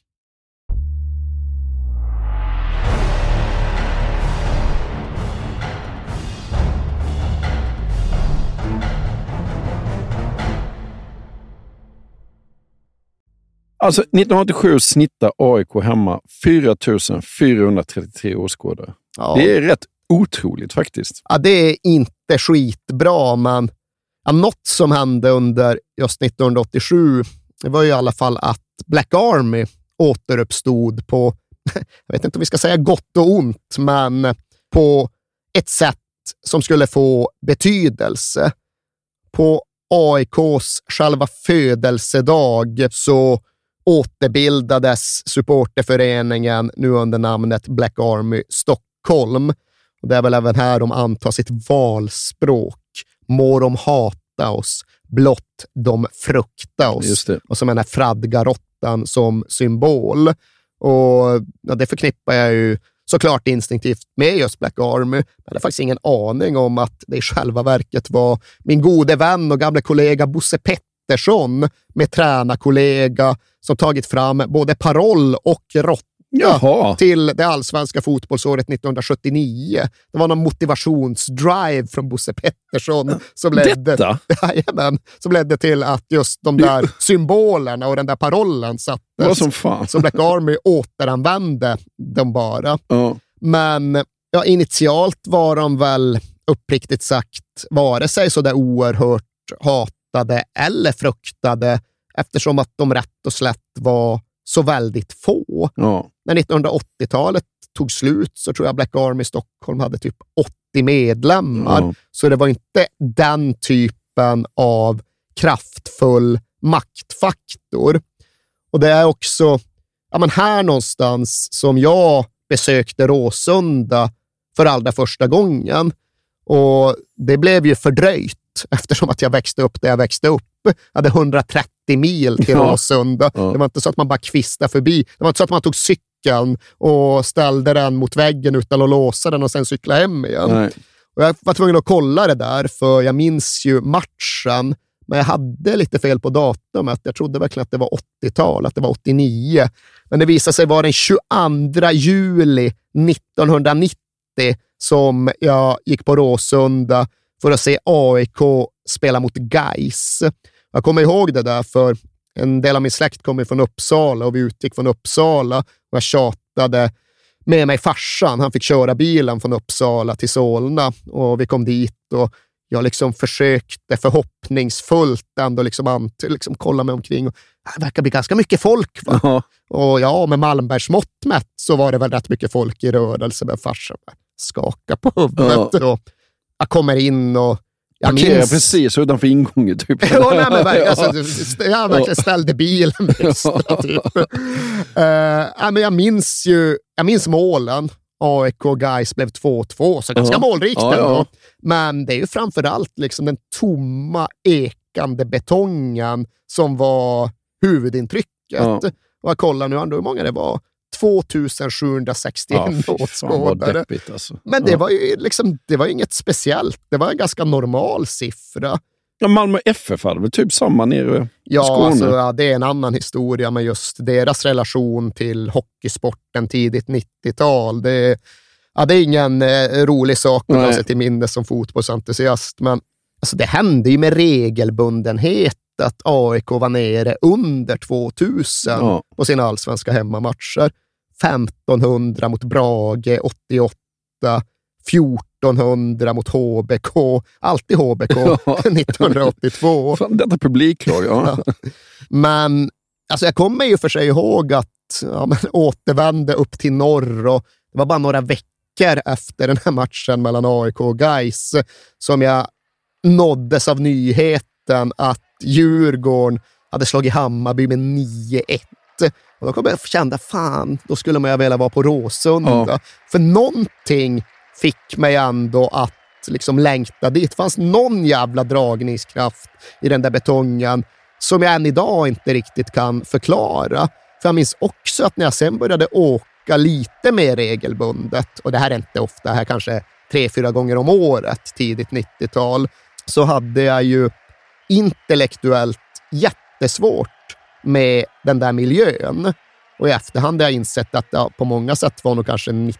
Alltså 1987 snittar AIK hemma 4 433 åskådare. Ja. Det är rätt otroligt faktiskt. Ja, det är inte skitbra, men ja, något som hände under just 1987 det var ju i alla fall att Black Army återuppstod på, jag vet inte om vi ska säga gott och ont, men på ett sätt som skulle få betydelse. På AIKs själva födelsedag så återbildades supporterföreningen nu under namnet Black Army Stockholm. Och det är väl även här de antar sitt valspråk. Må de hata oss, blott de frukta oss. Och med den här fradgarottan som symbol. Och ja, Det förknippar jag ju såklart instinktivt med just Black Army. Jag hade faktiskt ingen aning om att det i själva verket var min gode vän och gamla kollega Bosse Pettersson med tränarkollega som tagit fram både paroll och råtta Jaha. till det allsvenska fotbollsåret 1979. Det var någon motivationsdrive från Bosse Pettersson som ledde, Detta? Jajamän, som ledde till att just de där symbolerna och den där parollen sattes. Vad som fan. Så Black Army återanvände dem bara. Ja. Men ja, initialt var de väl uppriktigt sagt vare sig så där oerhört hatade eller fruktade eftersom att de rätt och slätt var så väldigt få. Ja. När 1980-talet tog slut så tror jag Black Army Stockholm hade typ 80 medlemmar. Ja. Så det var inte den typen av kraftfull maktfaktor. Och det är också ja, men här någonstans som jag besökte Råsunda för allra första gången. Och det blev ju fördröjt eftersom att jag växte upp där jag växte upp. Jag hade 130 mil till Ja. Råsunda. Ja. Det var inte så att man bara kvistade förbi. Det var inte så att man tog cykeln och ställde den mot väggen utan att låsa den och sen cykla hem igen. Nej. Och jag var tvungen att kolla det där, för jag minns ju matchen, men jag hade lite fel på datumet. Jag trodde verkligen att det var 80-tal, att det var 89. Men det visade sig vara den 22 juli 1990 som jag gick på Råsunda för att se AIK spela mot Gais. Jag kommer ihåg det där, för en del av min släkt kommer från Uppsala och vi utgick från Uppsala och jag tjatade med mig farsan. Han fick köra bilen från Uppsala till Solna och vi kom dit och jag liksom försökte förhoppningsfullt ändå liksom, ant- liksom kolla mig omkring. Och, "Ah, det verkar bli ganska mycket folk. Va? Ja. Och ja, med Malmbergs mått mätt så var det väl rätt mycket folk i rörelse, men farsan bara skakar på huvudet. Och jag kommer in och jag Parkerar minns... precis utanför ingången. Typ. Ja, nej, men verkligen, alltså, jag verkligen ställde bilen extra. Typ. Men jag minns ju jag minns målen. AIK och Gais blev 2-2, så ganska Ja. målrikt Ja, ja. Men det är ju framför allt liksom den tomma, ekande betongen som var huvudintrycket. Ja. Och jag kollar nu hur många det var. 2761 Ja, åskådare. alltså. Men det ja. var ju liksom, det var inget speciellt. Det var en ganska normal siffra. Ja, Malmö FF hade väl typ samma nere i Ja, Skåne? alltså, ja, det är en annan historia med just deras relation till hockeysporten tidigt 90-tal. Det, ja, det är ingen eh, rolig sak att dra Nej. sig till minnes som fotbollsentusiast, men alltså, det hände ju med regelbundenhet att AIK var nere under 2000 Ja. på sina allsvenska hemmamatcher. 1500 mot Brage 88, 1400 mot HBK, alltid HBK Ja. 1982. Fan, detta publiklag, ja. Ja. Men alltså jag kommer ju för sig ihåg att ja, men, återvände upp till norr och det var bara några veckor efter den här matchen mellan AIK och Gais som jag nåddes av nyheten att Djurgården hade slagit Hammarby med 9-1. Och då kom jag känna, fan, då skulle man ju vilja vara på Råsunda. Ja. För någonting fick mig ändå att liksom längta dit. Det fanns någon jävla dragningskraft i den där betongen som jag än idag inte riktigt kan förklara. För jag minns också att när jag sen började åka lite mer regelbundet, och det här är inte ofta, det här kanske tre, fyra gånger om året, tidigt 90-tal, så hade jag ju intellektuellt jättesvårt med den där miljön. Och i efterhand har jag insett att det på många sätt var nog kanske 90-91,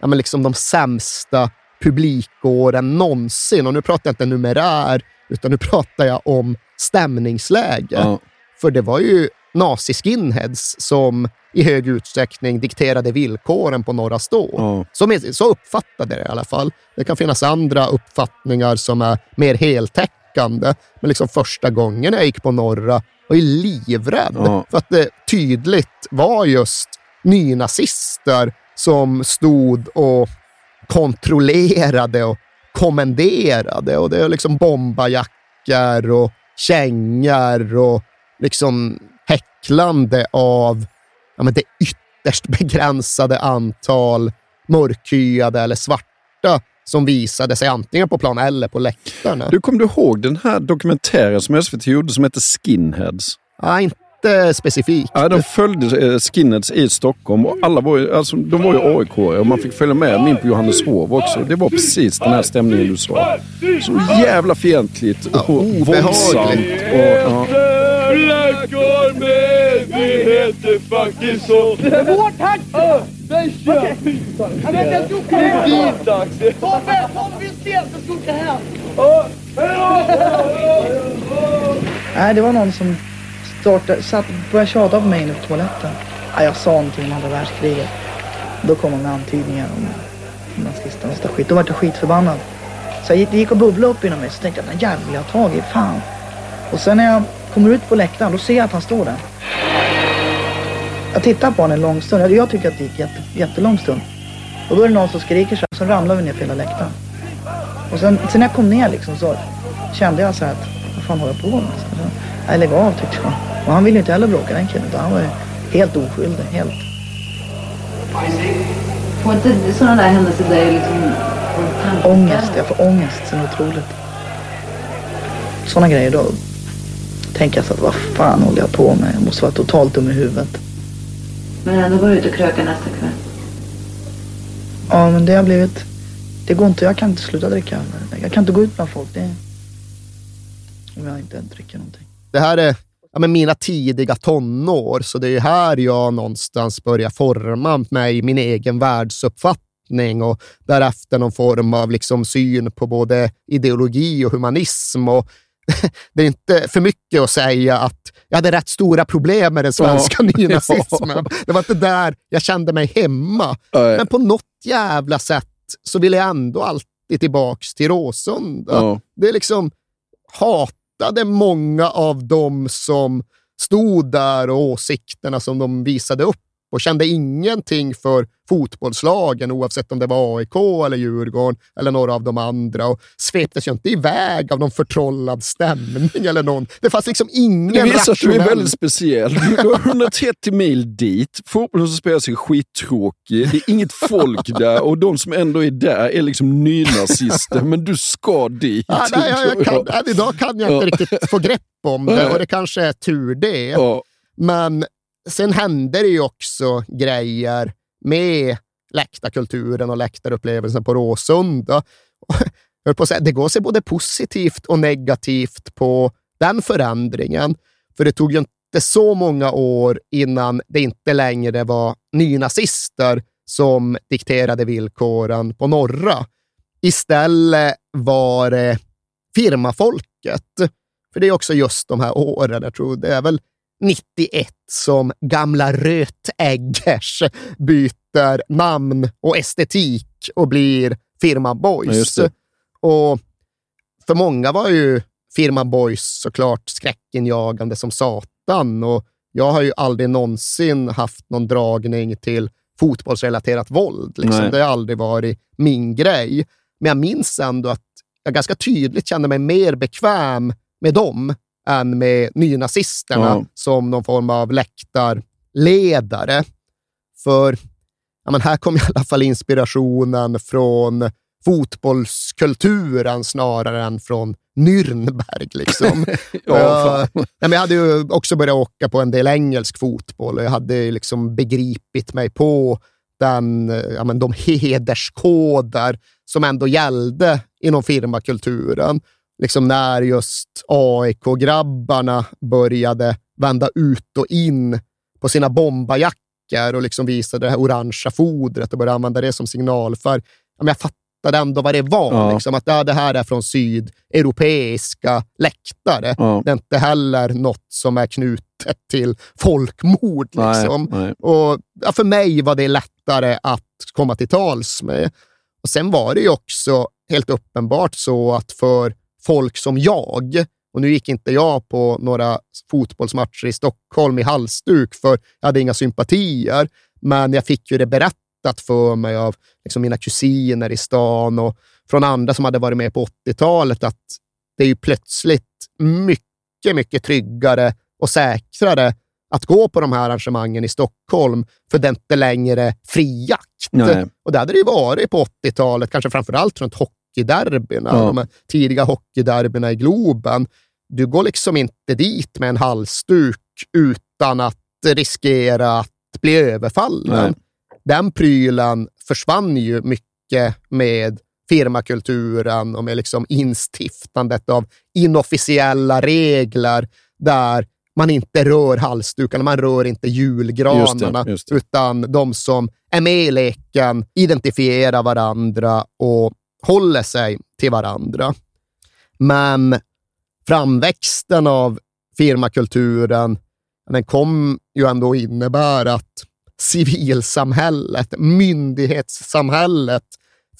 ja, men liksom de sämsta publikåren någonsin. Och nu pratar jag inte numerär, utan nu pratar jag om stämningsläge. Ja. För det var ju nazi-skinheads som i hög utsträckning dikterade villkoren på Norra Stå. Ja. Så, så uppfattade jag det i alla fall. Det kan finnas andra uppfattningar som är mer heltäckande, men liksom första gången jag gick på Norra var jag livrädd ja. för att det tydligt var just nynazister som stod och kontrollerade och kommenderade. Och det är liksom bombajackor och kängor och liksom häcklande av ja, men det ytterst begränsade antal mörkhyade eller svarta som visade sig antingen på plan eller på läktarna. Du, kom du ihåg den här dokumentären som SVT gjorde som heter Skinheads? Ja, inte specifikt. Ja, de följde eh, skinheads i Stockholm och alla var ju, alltså, de var ju aik och man fick följa med in på Johanneshov också. Det var precis den här stämningen du sa. Så jävla fientligt och ja, våldsamt. Och, ja. Black Army, Den kör vi! Jag vet, jag ska åka hem. Det är din dags. Tobbe, Tobbe se, jag ska åka hem. Nej, det var någon som startade, satt, började tjata på mig inne på toaletten. Ja, jag sa någonting om andra världskriget. Då kom han med antydningar om nazisterna och skit. Då vart jag skitförbannad. Så jag gick, det gick och bubblade upp inom mig. Så tänkte jag, den jäveln vill jag ha tag i. Fan. Och sen när jag kommer ut på läktaren, då ser jag att han står där. Jag tittar på honom en lång stund. Jag tycker att det gick jätte, jättelång stund. Och då är det någon som skriker så här, så ramlar vi ner för hela läktaren. Och sen, sen när jag kom ner liksom så kände jag så här att, vad fan håller jag på med? Jag lägg av tyckte jag. Och han ville inte heller bråka den killen. Han var helt oskyldig. Helt. Får inte sådana där händelser där liksom Ångest. Jag får ångest. Så otroligt. Sådana grejer då tänker jag så att vad fan håller jag på med? Jag måste vara totalt dum i huvudet. Men ändå går du ut och krökar nästa kväll? Ja, men det har blivit... Det går inte. Jag kan inte sluta dricka. Jag kan inte gå ut bland folk. Det... Om jag inte dricker någonting. Det här är ja, men mina tidiga tonår, så det är här jag någonstans börjar forma mig, min egen världsuppfattning och därefter någon form av liksom syn på både ideologi och humanism. Och det är inte för mycket att säga att jag hade rätt stora problem med den svenska ja. nynazismen. Det var inte där jag kände mig hemma. Ja. Men på något jävla sätt så vill jag ändå alltid tillbaks till Råsunda. Ja. Det är liksom hat hatade många av dem som stod där och åsikterna som de visade upp och kände ingenting för fotbollslagen, oavsett om det var AIK eller Djurgården eller några av de andra. Och sveptes ju inte iväg av någon förtrollad stämning eller någon. Det fanns liksom ingen Det visar att du är väldigt speciell. Du har 130 mil dit. Fotbollen som spelas är skittråkig. Det är inget folk där och de som ändå är där är liksom nynazister. Men du ska dit. Ja, nej, jag, jag kan, idag kan jag inte riktigt få grepp om det och det kanske är tur det. Men sen hände det ju också grejer med läktarkulturen och läktarupplevelsen på Råsunda. På säga, det går sig både positivt och negativt på den förändringen. För det tog ju inte så många år innan det inte längre var nynazister som dikterade villkoren på norra. Istället var det firmafolket. För det är också just de här åren, jag tror det är väl 91 som gamla Rötäggers byter namn och estetik och blir firman Boys. Ja, och för många var ju firman Boys såklart skräckinjagande som satan och jag har ju aldrig någonsin haft någon dragning till fotbollsrelaterat våld. Liksom. Det har aldrig varit min grej. Men jag minns ändå att jag ganska tydligt kände mig mer bekväm med dem än med nynazisterna Ja. som någon form av läktarledare. För ja, men här kom i alla fall inspirationen från fotbollskulturen snarare än från Nürnberg. Liksom. Ja, jag, jag hade ju också börjat åka på en del engelsk fotboll och jag hade liksom begripit mig på den, ja, men de hederskoder som ändå gällde inom firmakulturen. Liksom när just AIK-grabbarna började vända ut och in på sina bombarjackor och liksom visade det här orangea fodret och började använda det som signalfärg. Jag fattade ändå vad det var. Ja. Liksom, att ja, det här är från sydeuropeiska läktare. Ja. Det är inte heller något som är knutet till folkmord. Liksom. Nej, nej. Och ja, För mig var det lättare att komma till tals med. Och Sen var det ju också helt uppenbart så att för folk som jag, och nu gick inte jag på några fotbollsmatcher i Stockholm i halsduk, för jag hade inga sympatier, men jag fick ju det berättat för mig av liksom mina kusiner i stan och från andra som hade varit med på 80-talet, att det är ju plötsligt mycket, mycket tryggare och säkrare att gå på de här arrangemangen i Stockholm, för det är inte längre fri jakt. Och det hade det ju varit på 80-talet, kanske framför allt runt hockeyderbyna, Ja. de här tidiga hockeyderbyna i Globen. Du går liksom inte dit med en halsduk utan att riskera att bli överfallen. Nej. Den prylen försvann ju mycket med firmakulturen och med liksom instiftandet av inofficiella regler där man inte rör halsdukarna, man rör inte julgranarna, Just det, just det. utan de som är med i leken identifierar varandra och håller sig till varandra. Men framväxten av firmakulturen, den kom ju ändå innebära att civilsamhället, myndighetssamhället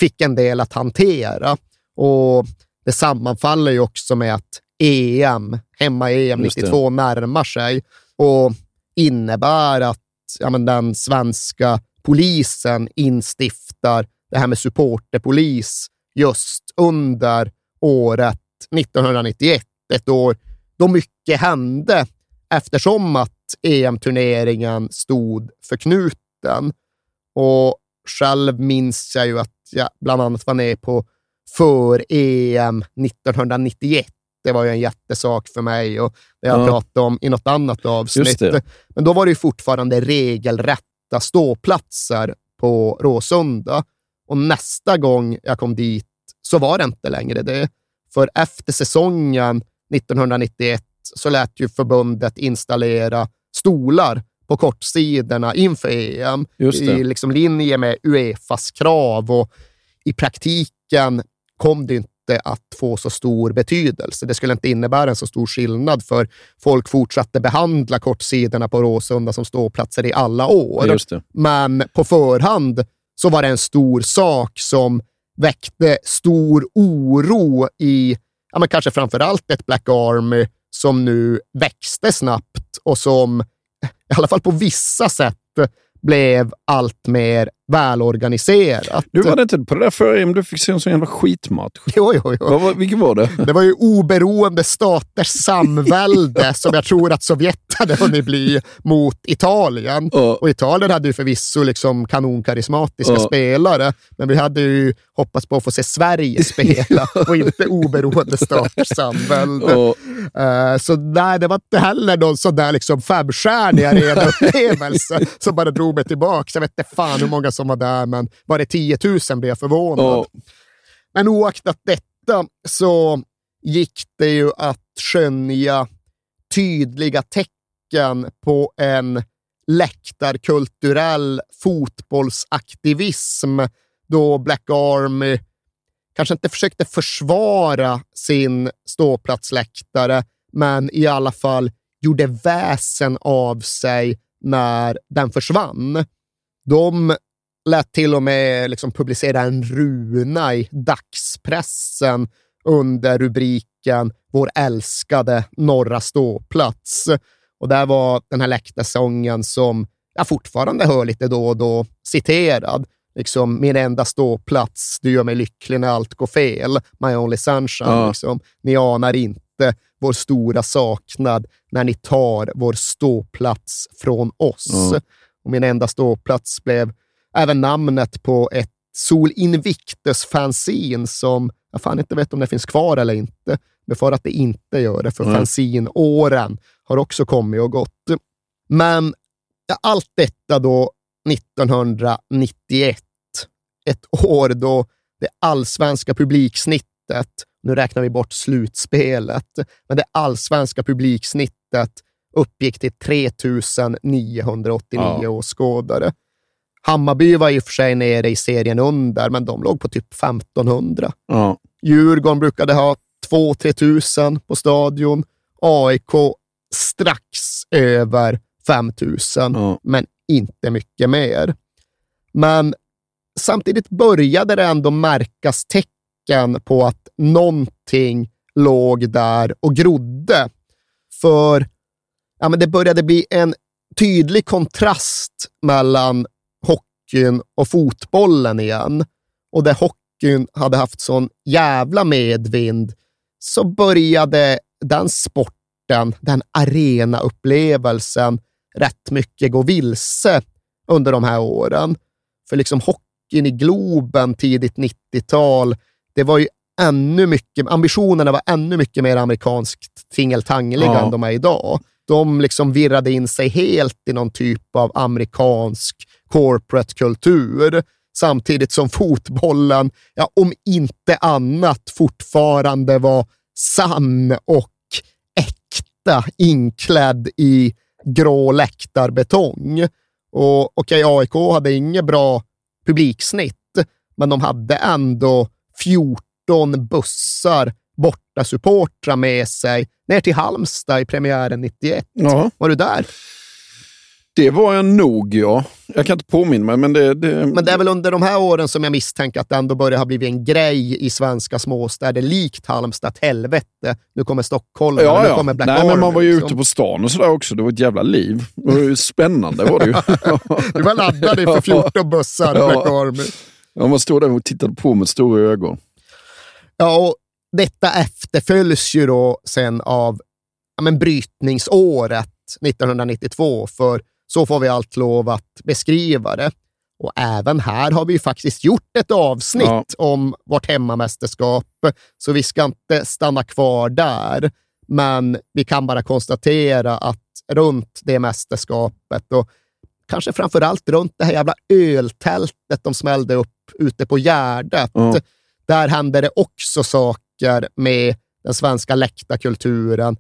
fick en del att hantera. Och det sammanfaller ju också med att EM, hemma-EM Just det. 92, närmar sig och innebär att ja, men den svenska polisen instiftar det här med supporterpolis just under året 1991. Ett år då mycket hände eftersom att EM-turneringen stod för knuten. Och själv minns jag ju att jag bland annat var nere på för-EM 1991. Det var ju en jättesak för mig och det jag Ja. pratade om i något annat avsnitt. Men då var det ju fortfarande regelrätta ståplatser på Råsunda. Och nästa gång jag kom dit så var det inte längre det. För efter säsongen 1991 så lät ju förbundet installera stolar på kortsidorna inför EM i liksom linje med Uefas krav och i praktiken kom det inte att få så stor betydelse. Det skulle inte innebära en så stor skillnad för folk fortsatte behandla kortsidorna på Råsunda som ståplatser i alla år. Men på förhand så var det en stor sak som väckte stor oro i, ja, men kanske framför allt ett Black Army som nu växte snabbt och som i alla fall på vissa sätt blev allt mer välorganiserat. Du var inte på det där förra du fick se en sån jävla skitmatch? Jo, jo, jo. Var, vilken var det? Det var ju oberoende staters samvälde som jag tror att Sovjet hade hunnit bli mot Italien. Ja. Och Italien hade ju förvisso liksom kanonkarismatiska Ja. spelare, men vi hade ju hoppats på att få se Sverige spela och inte oberoende staters samvälde. Ja. Eh, så nej, det var inte heller någon sån där liksom femstjärnig arenaupplevelse som bara drog mig tillbaka. Jag vet inte fan hur många som var där, men var det 10 000 blev jag förvånad. Ja. Men oaktat detta så gick det ju att skönja tydliga tecken på en läktarkulturell fotbollsaktivism då Black Army kanske inte försökte försvara sin ståplatsläktare, men i alla fall gjorde väsen av sig när den försvann. De lät till och med liksom publicera en runa i dagspressen under rubriken Vår älskade norra ståplats. Och där var den här läktarsången som jag fortfarande hör lite då och då citerad. Liksom, min enda ståplats, du gör mig lycklig när allt går fel. My only sunshine. Ja. Liksom. Ni anar inte vår stora saknad när ni tar vår ståplats från oss. Ja. Och min enda ståplats blev även namnet på ett Sol Invictus-fanzine som jag fan inte vet om det finns kvar eller inte. Befarar att det inte gör det, för Nej. fanzine-åren har också kommit och gått. Men allt detta då 1991. Ett år då det allsvenska publiksnittet, nu räknar vi bort slutspelet, men det allsvenska publiksnittet uppgick till 3989 Ja. åskådare. Hammarby var i och för sig nere i serien under, men de låg på typ 1500. Ja. Djurgården brukade ha 2-3 tusen på stadion. AIK strax över 5 000, Ja. men inte mycket mer. Men samtidigt började det ändå märkas tecken på att någonting låg där och grodde. För ja, men det började bli en tydlig kontrast mellan hockeyn och fotbollen igen. Och där hockeyn hade haft sån jävla medvind så började den sporten, den arenaupplevelsen, rätt mycket gå vilse under de här åren. För liksom hockeyn i Globen tidigt 90-tal, det var ju ännu mycket, ambitionerna var ännu mycket mer amerikanskt tingeltangliga Ja. än de är idag. De liksom virrade in sig helt i någon typ av amerikansk corporate-kultur, samtidigt som fotbollen, ja, om inte annat, fortfarande var sann och äkta, inklädd i grå läktarbetong. Och okej, AIK hade inget bra publiksnitt, men de hade ändå 14 bussar borta supportrar med sig ner till Halmstad i premiären 91. Ja. Var du där? Det var jag nog, ja. Jag kan inte påminna mig, men det... det... Men det är väl under de här åren som jag misstänker att det ändå börjar ha blivit en grej i svenska småstäder, likt Halmstad. Helvete, nu kommer Stockholm, Ja, nu ja. kommer Black Nej, men man Army, var ju liksom. ute på stan och sådär också. Det var ett jävla liv. Det var ju spännande var det ju. Du var laddad inför 14 bussar, Ja. Black Army. Ja, man stod där och tittade på med stora ögon. Ja, och detta efterföljs ju då sen av ja, men brytningsåret 1992, för så får vi allt lov att beskriva det. Och även här har vi ju faktiskt gjort ett avsnitt Ja. om vårt hemmamästerskap, så vi ska inte stanna kvar där. Men vi kan bara konstatera att runt det mästerskapet och kanske framför allt runt det här jävla öltältet de smällde upp ute på Gärdet, Ja. där hände det också saker med den svenska läktarkulturen,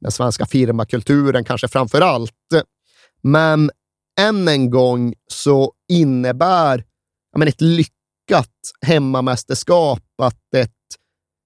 den svenska firmakulturen kanske framför allt. Men än en gång så innebär men ett lyckat hemmamästerskap att ett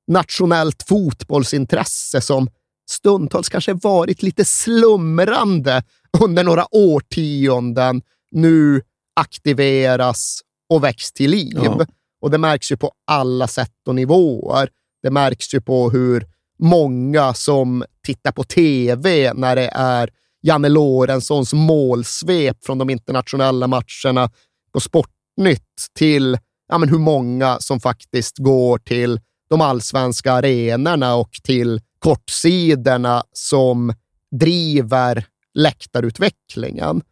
nationellt fotbollsintresse som stundtals kanske varit lite slumrande under några årtionden nu aktiveras och väcks till liv. Ja. Och det märks ju på alla sätt och nivåer. Det märks ju på hur många som tittar på tv när det är Janne Lorentzons målsvep från de internationella matcherna på Sportnytt till ja, men hur många som faktiskt går till de allsvenska arenorna och till kortsidorna som driver läktarutvecklingen.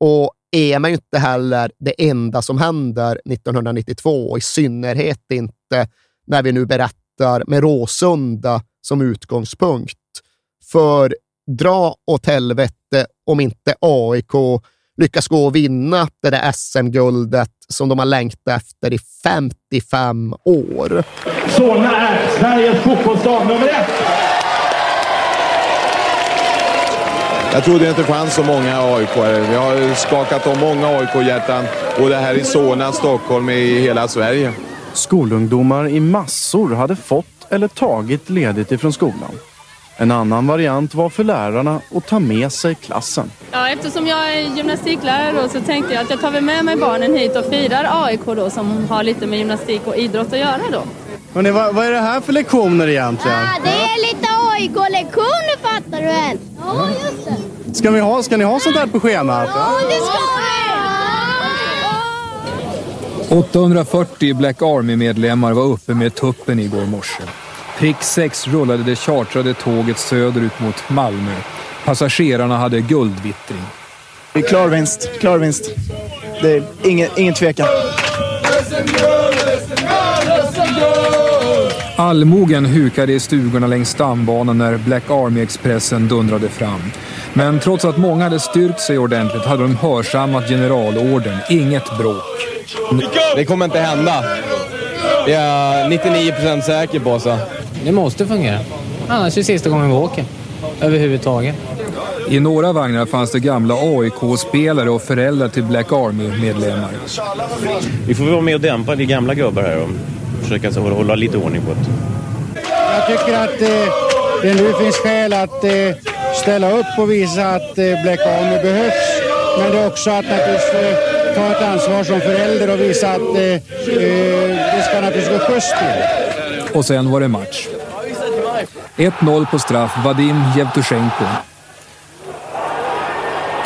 Och EM är ju inte heller det enda som händer 1992, i synnerhet inte när vi nu berättar med Råsunda som utgångspunkt. För dra åt helvete om inte AIK lyckas gå och vinna det där SM-guldet som de har längtat efter i 55 år. Solna är Sveriges fotbollsstad nummer ett. Jag trodde inte det fanns så många aik Vi har skakat om många AIK-hjärtan, både här i Solna, Stockholm och i hela Sverige. Skolungdomar i massor hade fått eller tagit ledigt ifrån skolan. En annan variant var för lärarna att ta med sig klassen. Ja, eftersom jag är gymnastiklärare då, så tänkte jag att jag tar väl med mig barnen hit och firar AIK då som har lite med gymnastik och idrott att göra då. Hörrni, vad, vad är det här för lektioner egentligen? det är lite AIK-lektioner fattar du väl? Ja, just det. Ska, vi ha, ska ni ha sånt här på schemat? Ja, det ska vi! 840 Black Army-medlemmar var uppe med tuppen igår morse. Prick 6 rullade det chartrade tåget söderut mot Malmö. Passagerarna hade guldvittring. Det är klar vinst. Klar vinst. Det är ingen, ingen tvekan. Allmogen hukade i stugorna längs stambanan när Black Army-expressen dundrade fram. Men trots att många hade styrkt sig ordentligt hade de hörsammat generalorden. Inget bråk. Det kommer inte hända. Det är jag 99% säker på. Så. Det måste fungera. Annars är det sista gången vi åker. Överhuvudtaget. I några vagnar fanns det gamla AIK-spelare och föräldrar till Black Army-medlemmar. Vi får vara med och dämpa de gamla gubbar här och försöka hålla lite ordning på det. Jag tycker att eh, det nu finns skäl att eh, ställa upp och visa att eh, Black Army behövs. Men det är också att naturligtvis eh, ta ett ansvar som förälder och visa att eh, eh, det ska naturligtvis gå skjuts till. Och sen var det match. 1-0 på straff, Vadim Jevtusjenko.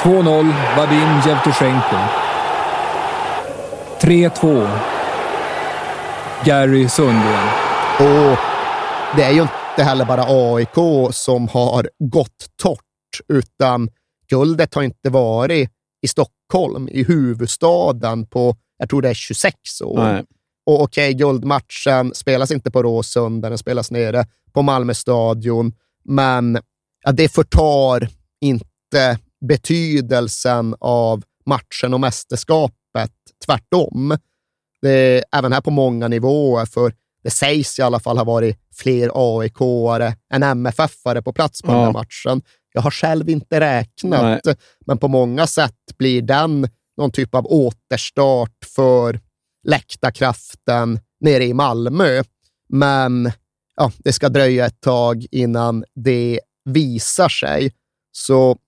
2-0, Vadim Jevtusjenko. 3-2, Gary Sundgren. Och det är ju inte heller bara AIK som har gått torrt, utan guldet har inte varit i Stockholm, i huvudstaden, på, jag tror det är 26 år. Nej. Och okej, okay, guldmatchen spelas inte på Råsunda, den spelas nere på Malmö stadion, men ja, det förtar inte betydelsen av matchen och mästerskapet. Tvärtom. Det är även här på många nivåer, för det sägs i alla fall ha varit fler AIK-are än MFF-are på plats på Ja. den här matchen. Jag har själv inte räknat, Nej. men på många sätt blir den någon typ av återstart för läktarkraften nere i Malmö. Men ja, det ska dröja ett tag innan det visar sig. Så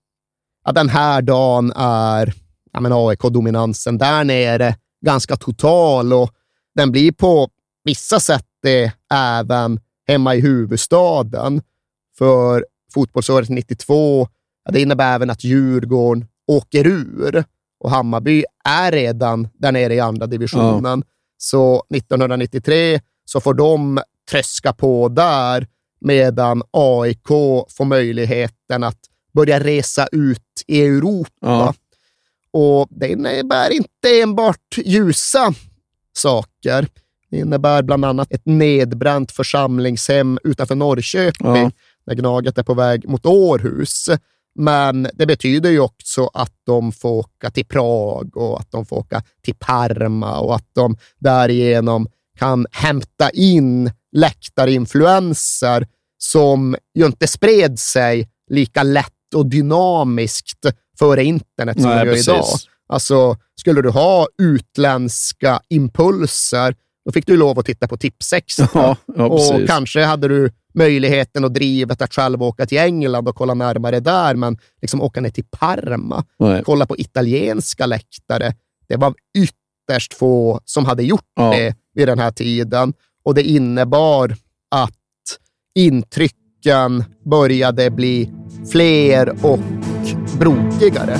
ja, den här dagen är ja, AIK-dominansen där nere ganska total och den blir på vissa sätt det även hemma i huvudstaden. För fotbollsåret 92, ja, det innebär även att Djurgården åker ur och Hammarby är redan där nere i andra divisionen. Så 1993 så får de tröska på där medan AIK får möjligheten att börja resa ut i Europa. Ja. Och det innebär inte enbart ljusa saker. Det innebär bland annat ett nedbränt församlingshem utanför Norrköping Ja. när Gnaget är på väg mot Århus. Men det betyder ju också att de får åka till Prag och att de får åka till Parma och att de därigenom kan hämta in läktarinfluenser som ju inte spred sig lika lätt och dynamiskt före internet som Nej, de gör precis. idag. Alltså, skulle du ha utländska impulser, då fick du lov att titta på Tipsextra. Ja, ja, och kanske hade du möjligheten och drivet att själv åka till England och kolla närmare där, men liksom åka ner till Parma, Nej. kolla på italienska läktare. Det var ytterst få som hade gjort Ja. det vid den här tiden och det innebar att intrycken började bli fler och brokigare.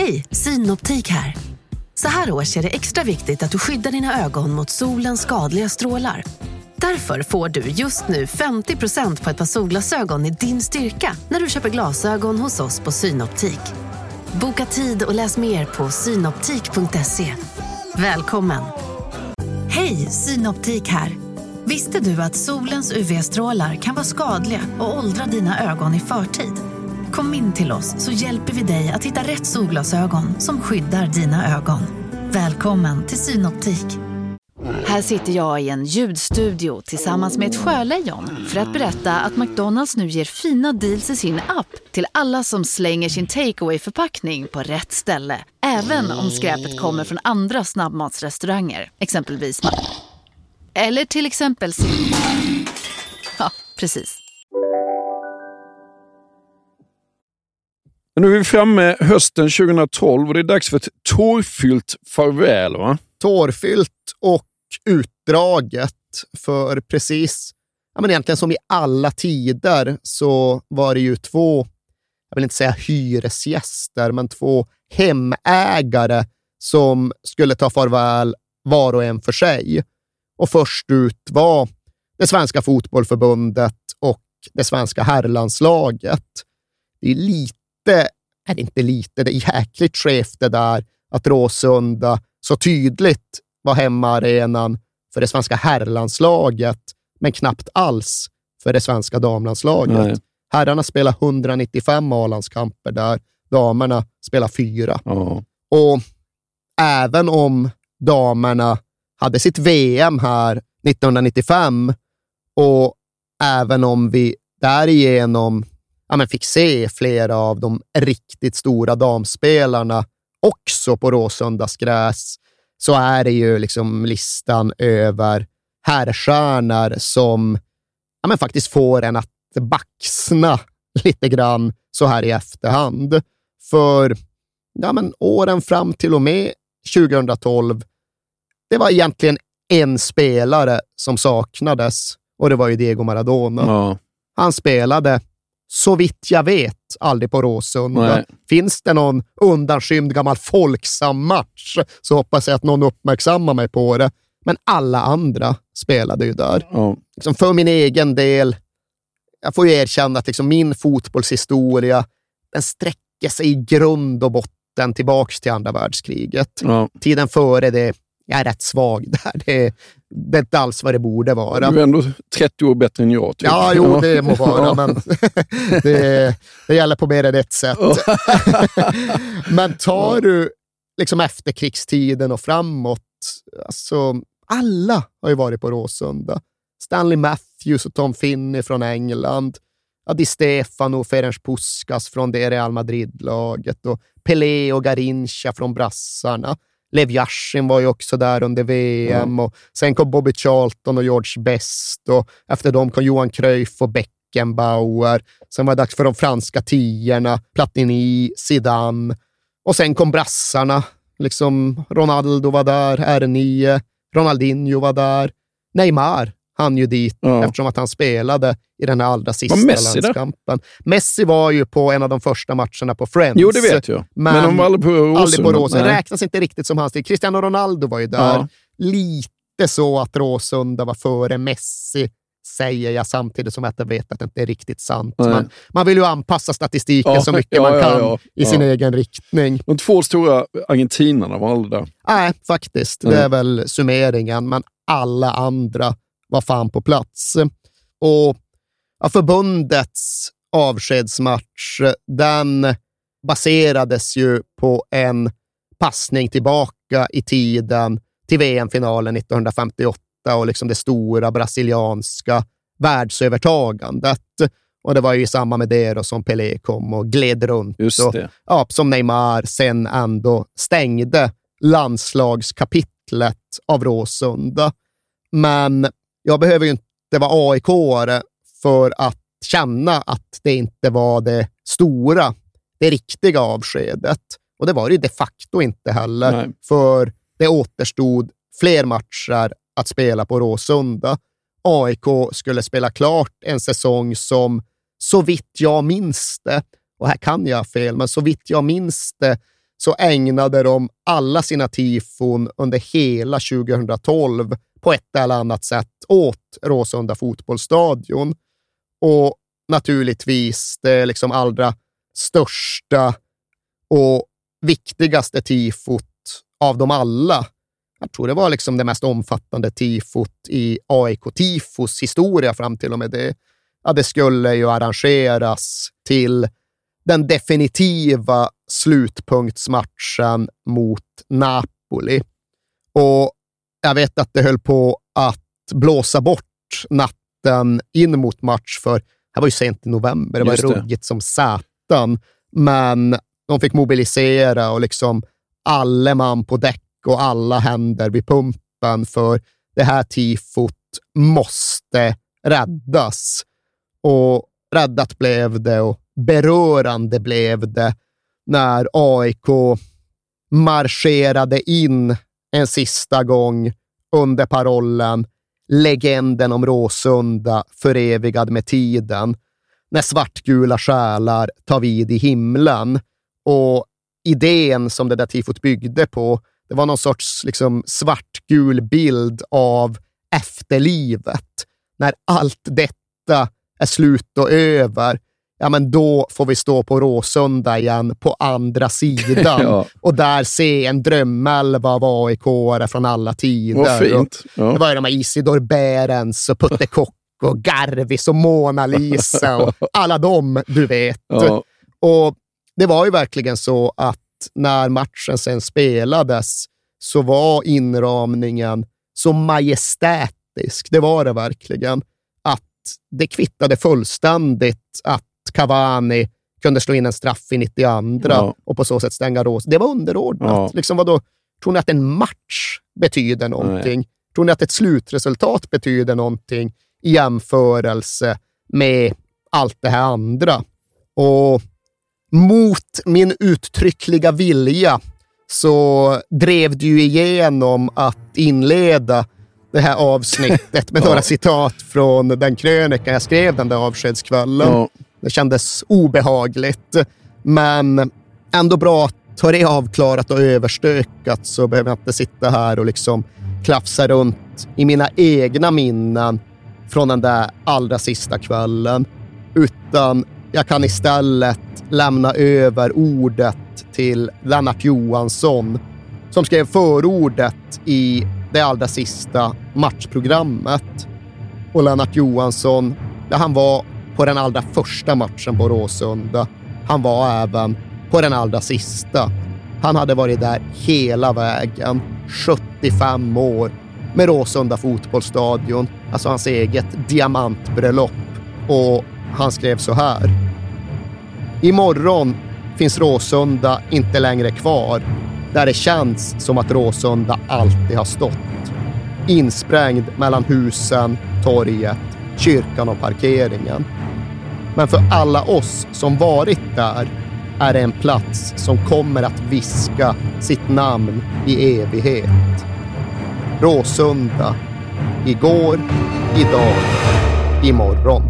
Hej, Synoptik här. Så här års är det extra viktigt att du skyddar dina ögon mot solens skadliga strålar. Därför får du just nu 50% på ett par solglasögon i din styrka när du köper glasögon hos oss på Synoptik. Boka tid och läs mer på synoptik.se. Välkommen! Hej, Synoptik här. Visste du att solens UV-strålar kan vara skadliga och åldra dina ögon i förtid? Kom in till oss så hjälper vi dig att hitta rätt solglasögon som skyddar dina ögon. Välkommen till Synoptik. Här sitter jag i en ljudstudio tillsammans med ett sjölejon för att berätta att McDonalds nu ger fina deals i sin app till alla som slänger sin takeaway förpackning på rätt ställe. Även om skräpet kommer från andra snabbmatsrestauranger, exempelvis Eller till exempel Ja, precis. Men nu är vi framme hösten 2012 och det är dags för ett tårfyllt farväl. Va? Tårfyllt och utdraget. För precis, ja, men egentligen som i alla tider, så var det ju två, jag vill inte säga hyresgäster, men två hemägare som skulle ta farväl var och en för sig. Och först ut var det svenska fotbollförbundet och det svenska herrlandslaget. Det är lite, är det inte lite, det är jäkligt skevt det där att Råsunda så tydligt var hemmaarenan för det svenska herrlandslaget, men knappt alls för det svenska damlandslaget. Nej. Herrarna spelar 195 A-landskamper där, damerna spelar fyra. Ja. Och även om damerna hade sitt VM här 1995 och även om vi därigenom ja, men fick se flera av de riktigt stora damspelarna också på Råsundas gräs, så är det ju liksom listan över herrstjärnor som ja, men faktiskt får en att baxna lite grann så här i efterhand. För ja, men åren fram till och med 2012, det var egentligen en spelare som saknades och det var ju Diego Maradona. Ja. Han spelade, så vitt jag vet, aldrig på Råsunda. Finns det någon undanskymd gammal folksam match så hoppas jag att någon uppmärksammar mig på det. Men alla andra spelade ju där. Ja. Liksom för min egen del, jag får ju erkänna att liksom min fotbollshistoria, den sträcker sig i grund och botten tillbaks till andra världskriget. Ja. Tiden före det, jag är rätt svag där. Det, det är inte alls vad det borde vara. Du är ändå 30 år bättre än jag. Typ. Ja, jo, det må vara, Ja. men det, det gäller på mer än ett sätt. men tar du liksom efterkrigstiden och framåt, alltså alla har ju varit på Råsunda. Stanley Matthews och Tom Finney från England. Ja, Di Stefano och Ferenc Puskas från det Real Madrid-laget och Pelé och Garincha från brassarna. Lev Yashin var ju också där under VM och sen kom Bobby Charlton och George Best och efter dem kom Johan Cruyff och Beckenbauer. Sen var det dags för de franska tiorna, Platini, Zidane och sen kom brassarna. Liksom Ronaldo var där, R9, Ronaldinho var där, Neymar han ju dit eftersom att han spelade i den här allra sista Var Messi där? landskampen. Messi var ju på en av de första matcherna på Friends. Jo, det vet jag. Men de var aldrig på Råsunda. Aldrig på. Räknas inte riktigt som hans tid. Cristiano Ronaldo var ju där. Ja. Lite så att Råsunda var före Messi, säger jag samtidigt som att jag vet att det inte är riktigt sant. Men man vill ju anpassa statistiken Ja, så mycket ja, man ja, kan ja. i sin Ja. egen riktning. De två stora argentinarna var aldrig där. Nej, faktiskt. Det är väl summeringen, men alla andra var fan på plats. Och ja, förbundets avskedsmatch, den baserades ju på en passning tillbaka i tiden till VM-finalen 1958 och liksom det stora brasilianska världsövertagandet. Och det var ju i samband med det då som Pelé kom och gled runt. Just och. Ja, som Neymar sen ändå stängde landslagskapitlet av Råsunda. Men jag behöver ju inte vara aik för att känna att det inte var det stora, det riktiga avskedet. Och det var det ju de facto inte heller, Nej. för det återstod fler matcher att spela på Råsunda. AIK skulle spela klart en säsong som, så vitt jag minns det, och här kan jag fel, men så vitt jag minns det så ägnade de alla sina tifon under hela 2012 på ett eller annat sätt åt Råsunda fotbollsstadion. Och naturligtvis det liksom allra största och viktigaste tifot av dem alla. Jag tror det var liksom det mest omfattande tifot i AIK-tifos historia fram till och med det. Ja, det skulle ju arrangeras till den definitiva slutpunktsmatchen mot Napoli. Och jag vet att det höll på att blåsa bort natten in mot match, för det var ju sent i november. Det var Just det. ruggigt som satan. Men de fick mobilisera och liksom alla man på däck och alla händer vid pumpen, för det här tifot måste räddas. Och räddat blev det och berörande blev det. när AIK marscherade in en sista gång under parollen legenden om Råsunda förevigad med tiden, när svartgula själar tar vid i himlen. Och idén som det där tifot byggde på, det var någon sorts liksom, svartgul bild av efterlivet. När allt detta är slut och över, ja men då får vi stå på Råsunda igen på andra sidan Ja. och där se en drömelva av aik från alla tider. Vad fint. Ja. Det var ju de här Isidor Berens och Putte Kock och Garvis och Mona Lisa och alla de du vet. Ja. Och det var ju verkligen så att när matchen sen spelades så var inramningen så majestätisk. Det var det verkligen. Att det kvittade fullständigt att Cavani kunde slå in en straff i 92 Ja. och på så sätt stänga Rås. Det var underordnat. Ja. Liksom vadå, tror ni att en match betyder någonting? Tror ni att ett slutresultat betyder någonting i jämförelse med allt det här andra? Och mot min uttryckliga vilja så drev du igenom att inleda det här avsnittet med Ja. några citat från den krönika jag skrev den där avskedskvällen. Ja. Det kändes obehagligt, men ändå bra att ha det avklarat och överstökat så behöver jag inte sitta här och liksom klafsa runt i mina egna minnen från den där allra sista kvällen. Utan jag kan istället lämna över ordet till Lennart Johansson som skrev förordet i det allra sista matchprogrammet. Och Lennart Johansson, där han var på den allra första matchen på Råsunda. Han var även på den allra sista. Han hade varit där hela vägen, 75 år, med Råsunda fotbollsstadion, alltså hans eget diamantbröllop. Och han skrev så här. Imorgon finns Råsunda inte längre kvar, där det känns som att Råsunda alltid har stått. Insprängd mellan husen, torget, kyrkan och parkeringen. Men för alla oss som varit där är det en plats som kommer att viska sitt namn i evighet. Råsunda. Igår, idag, imorgon.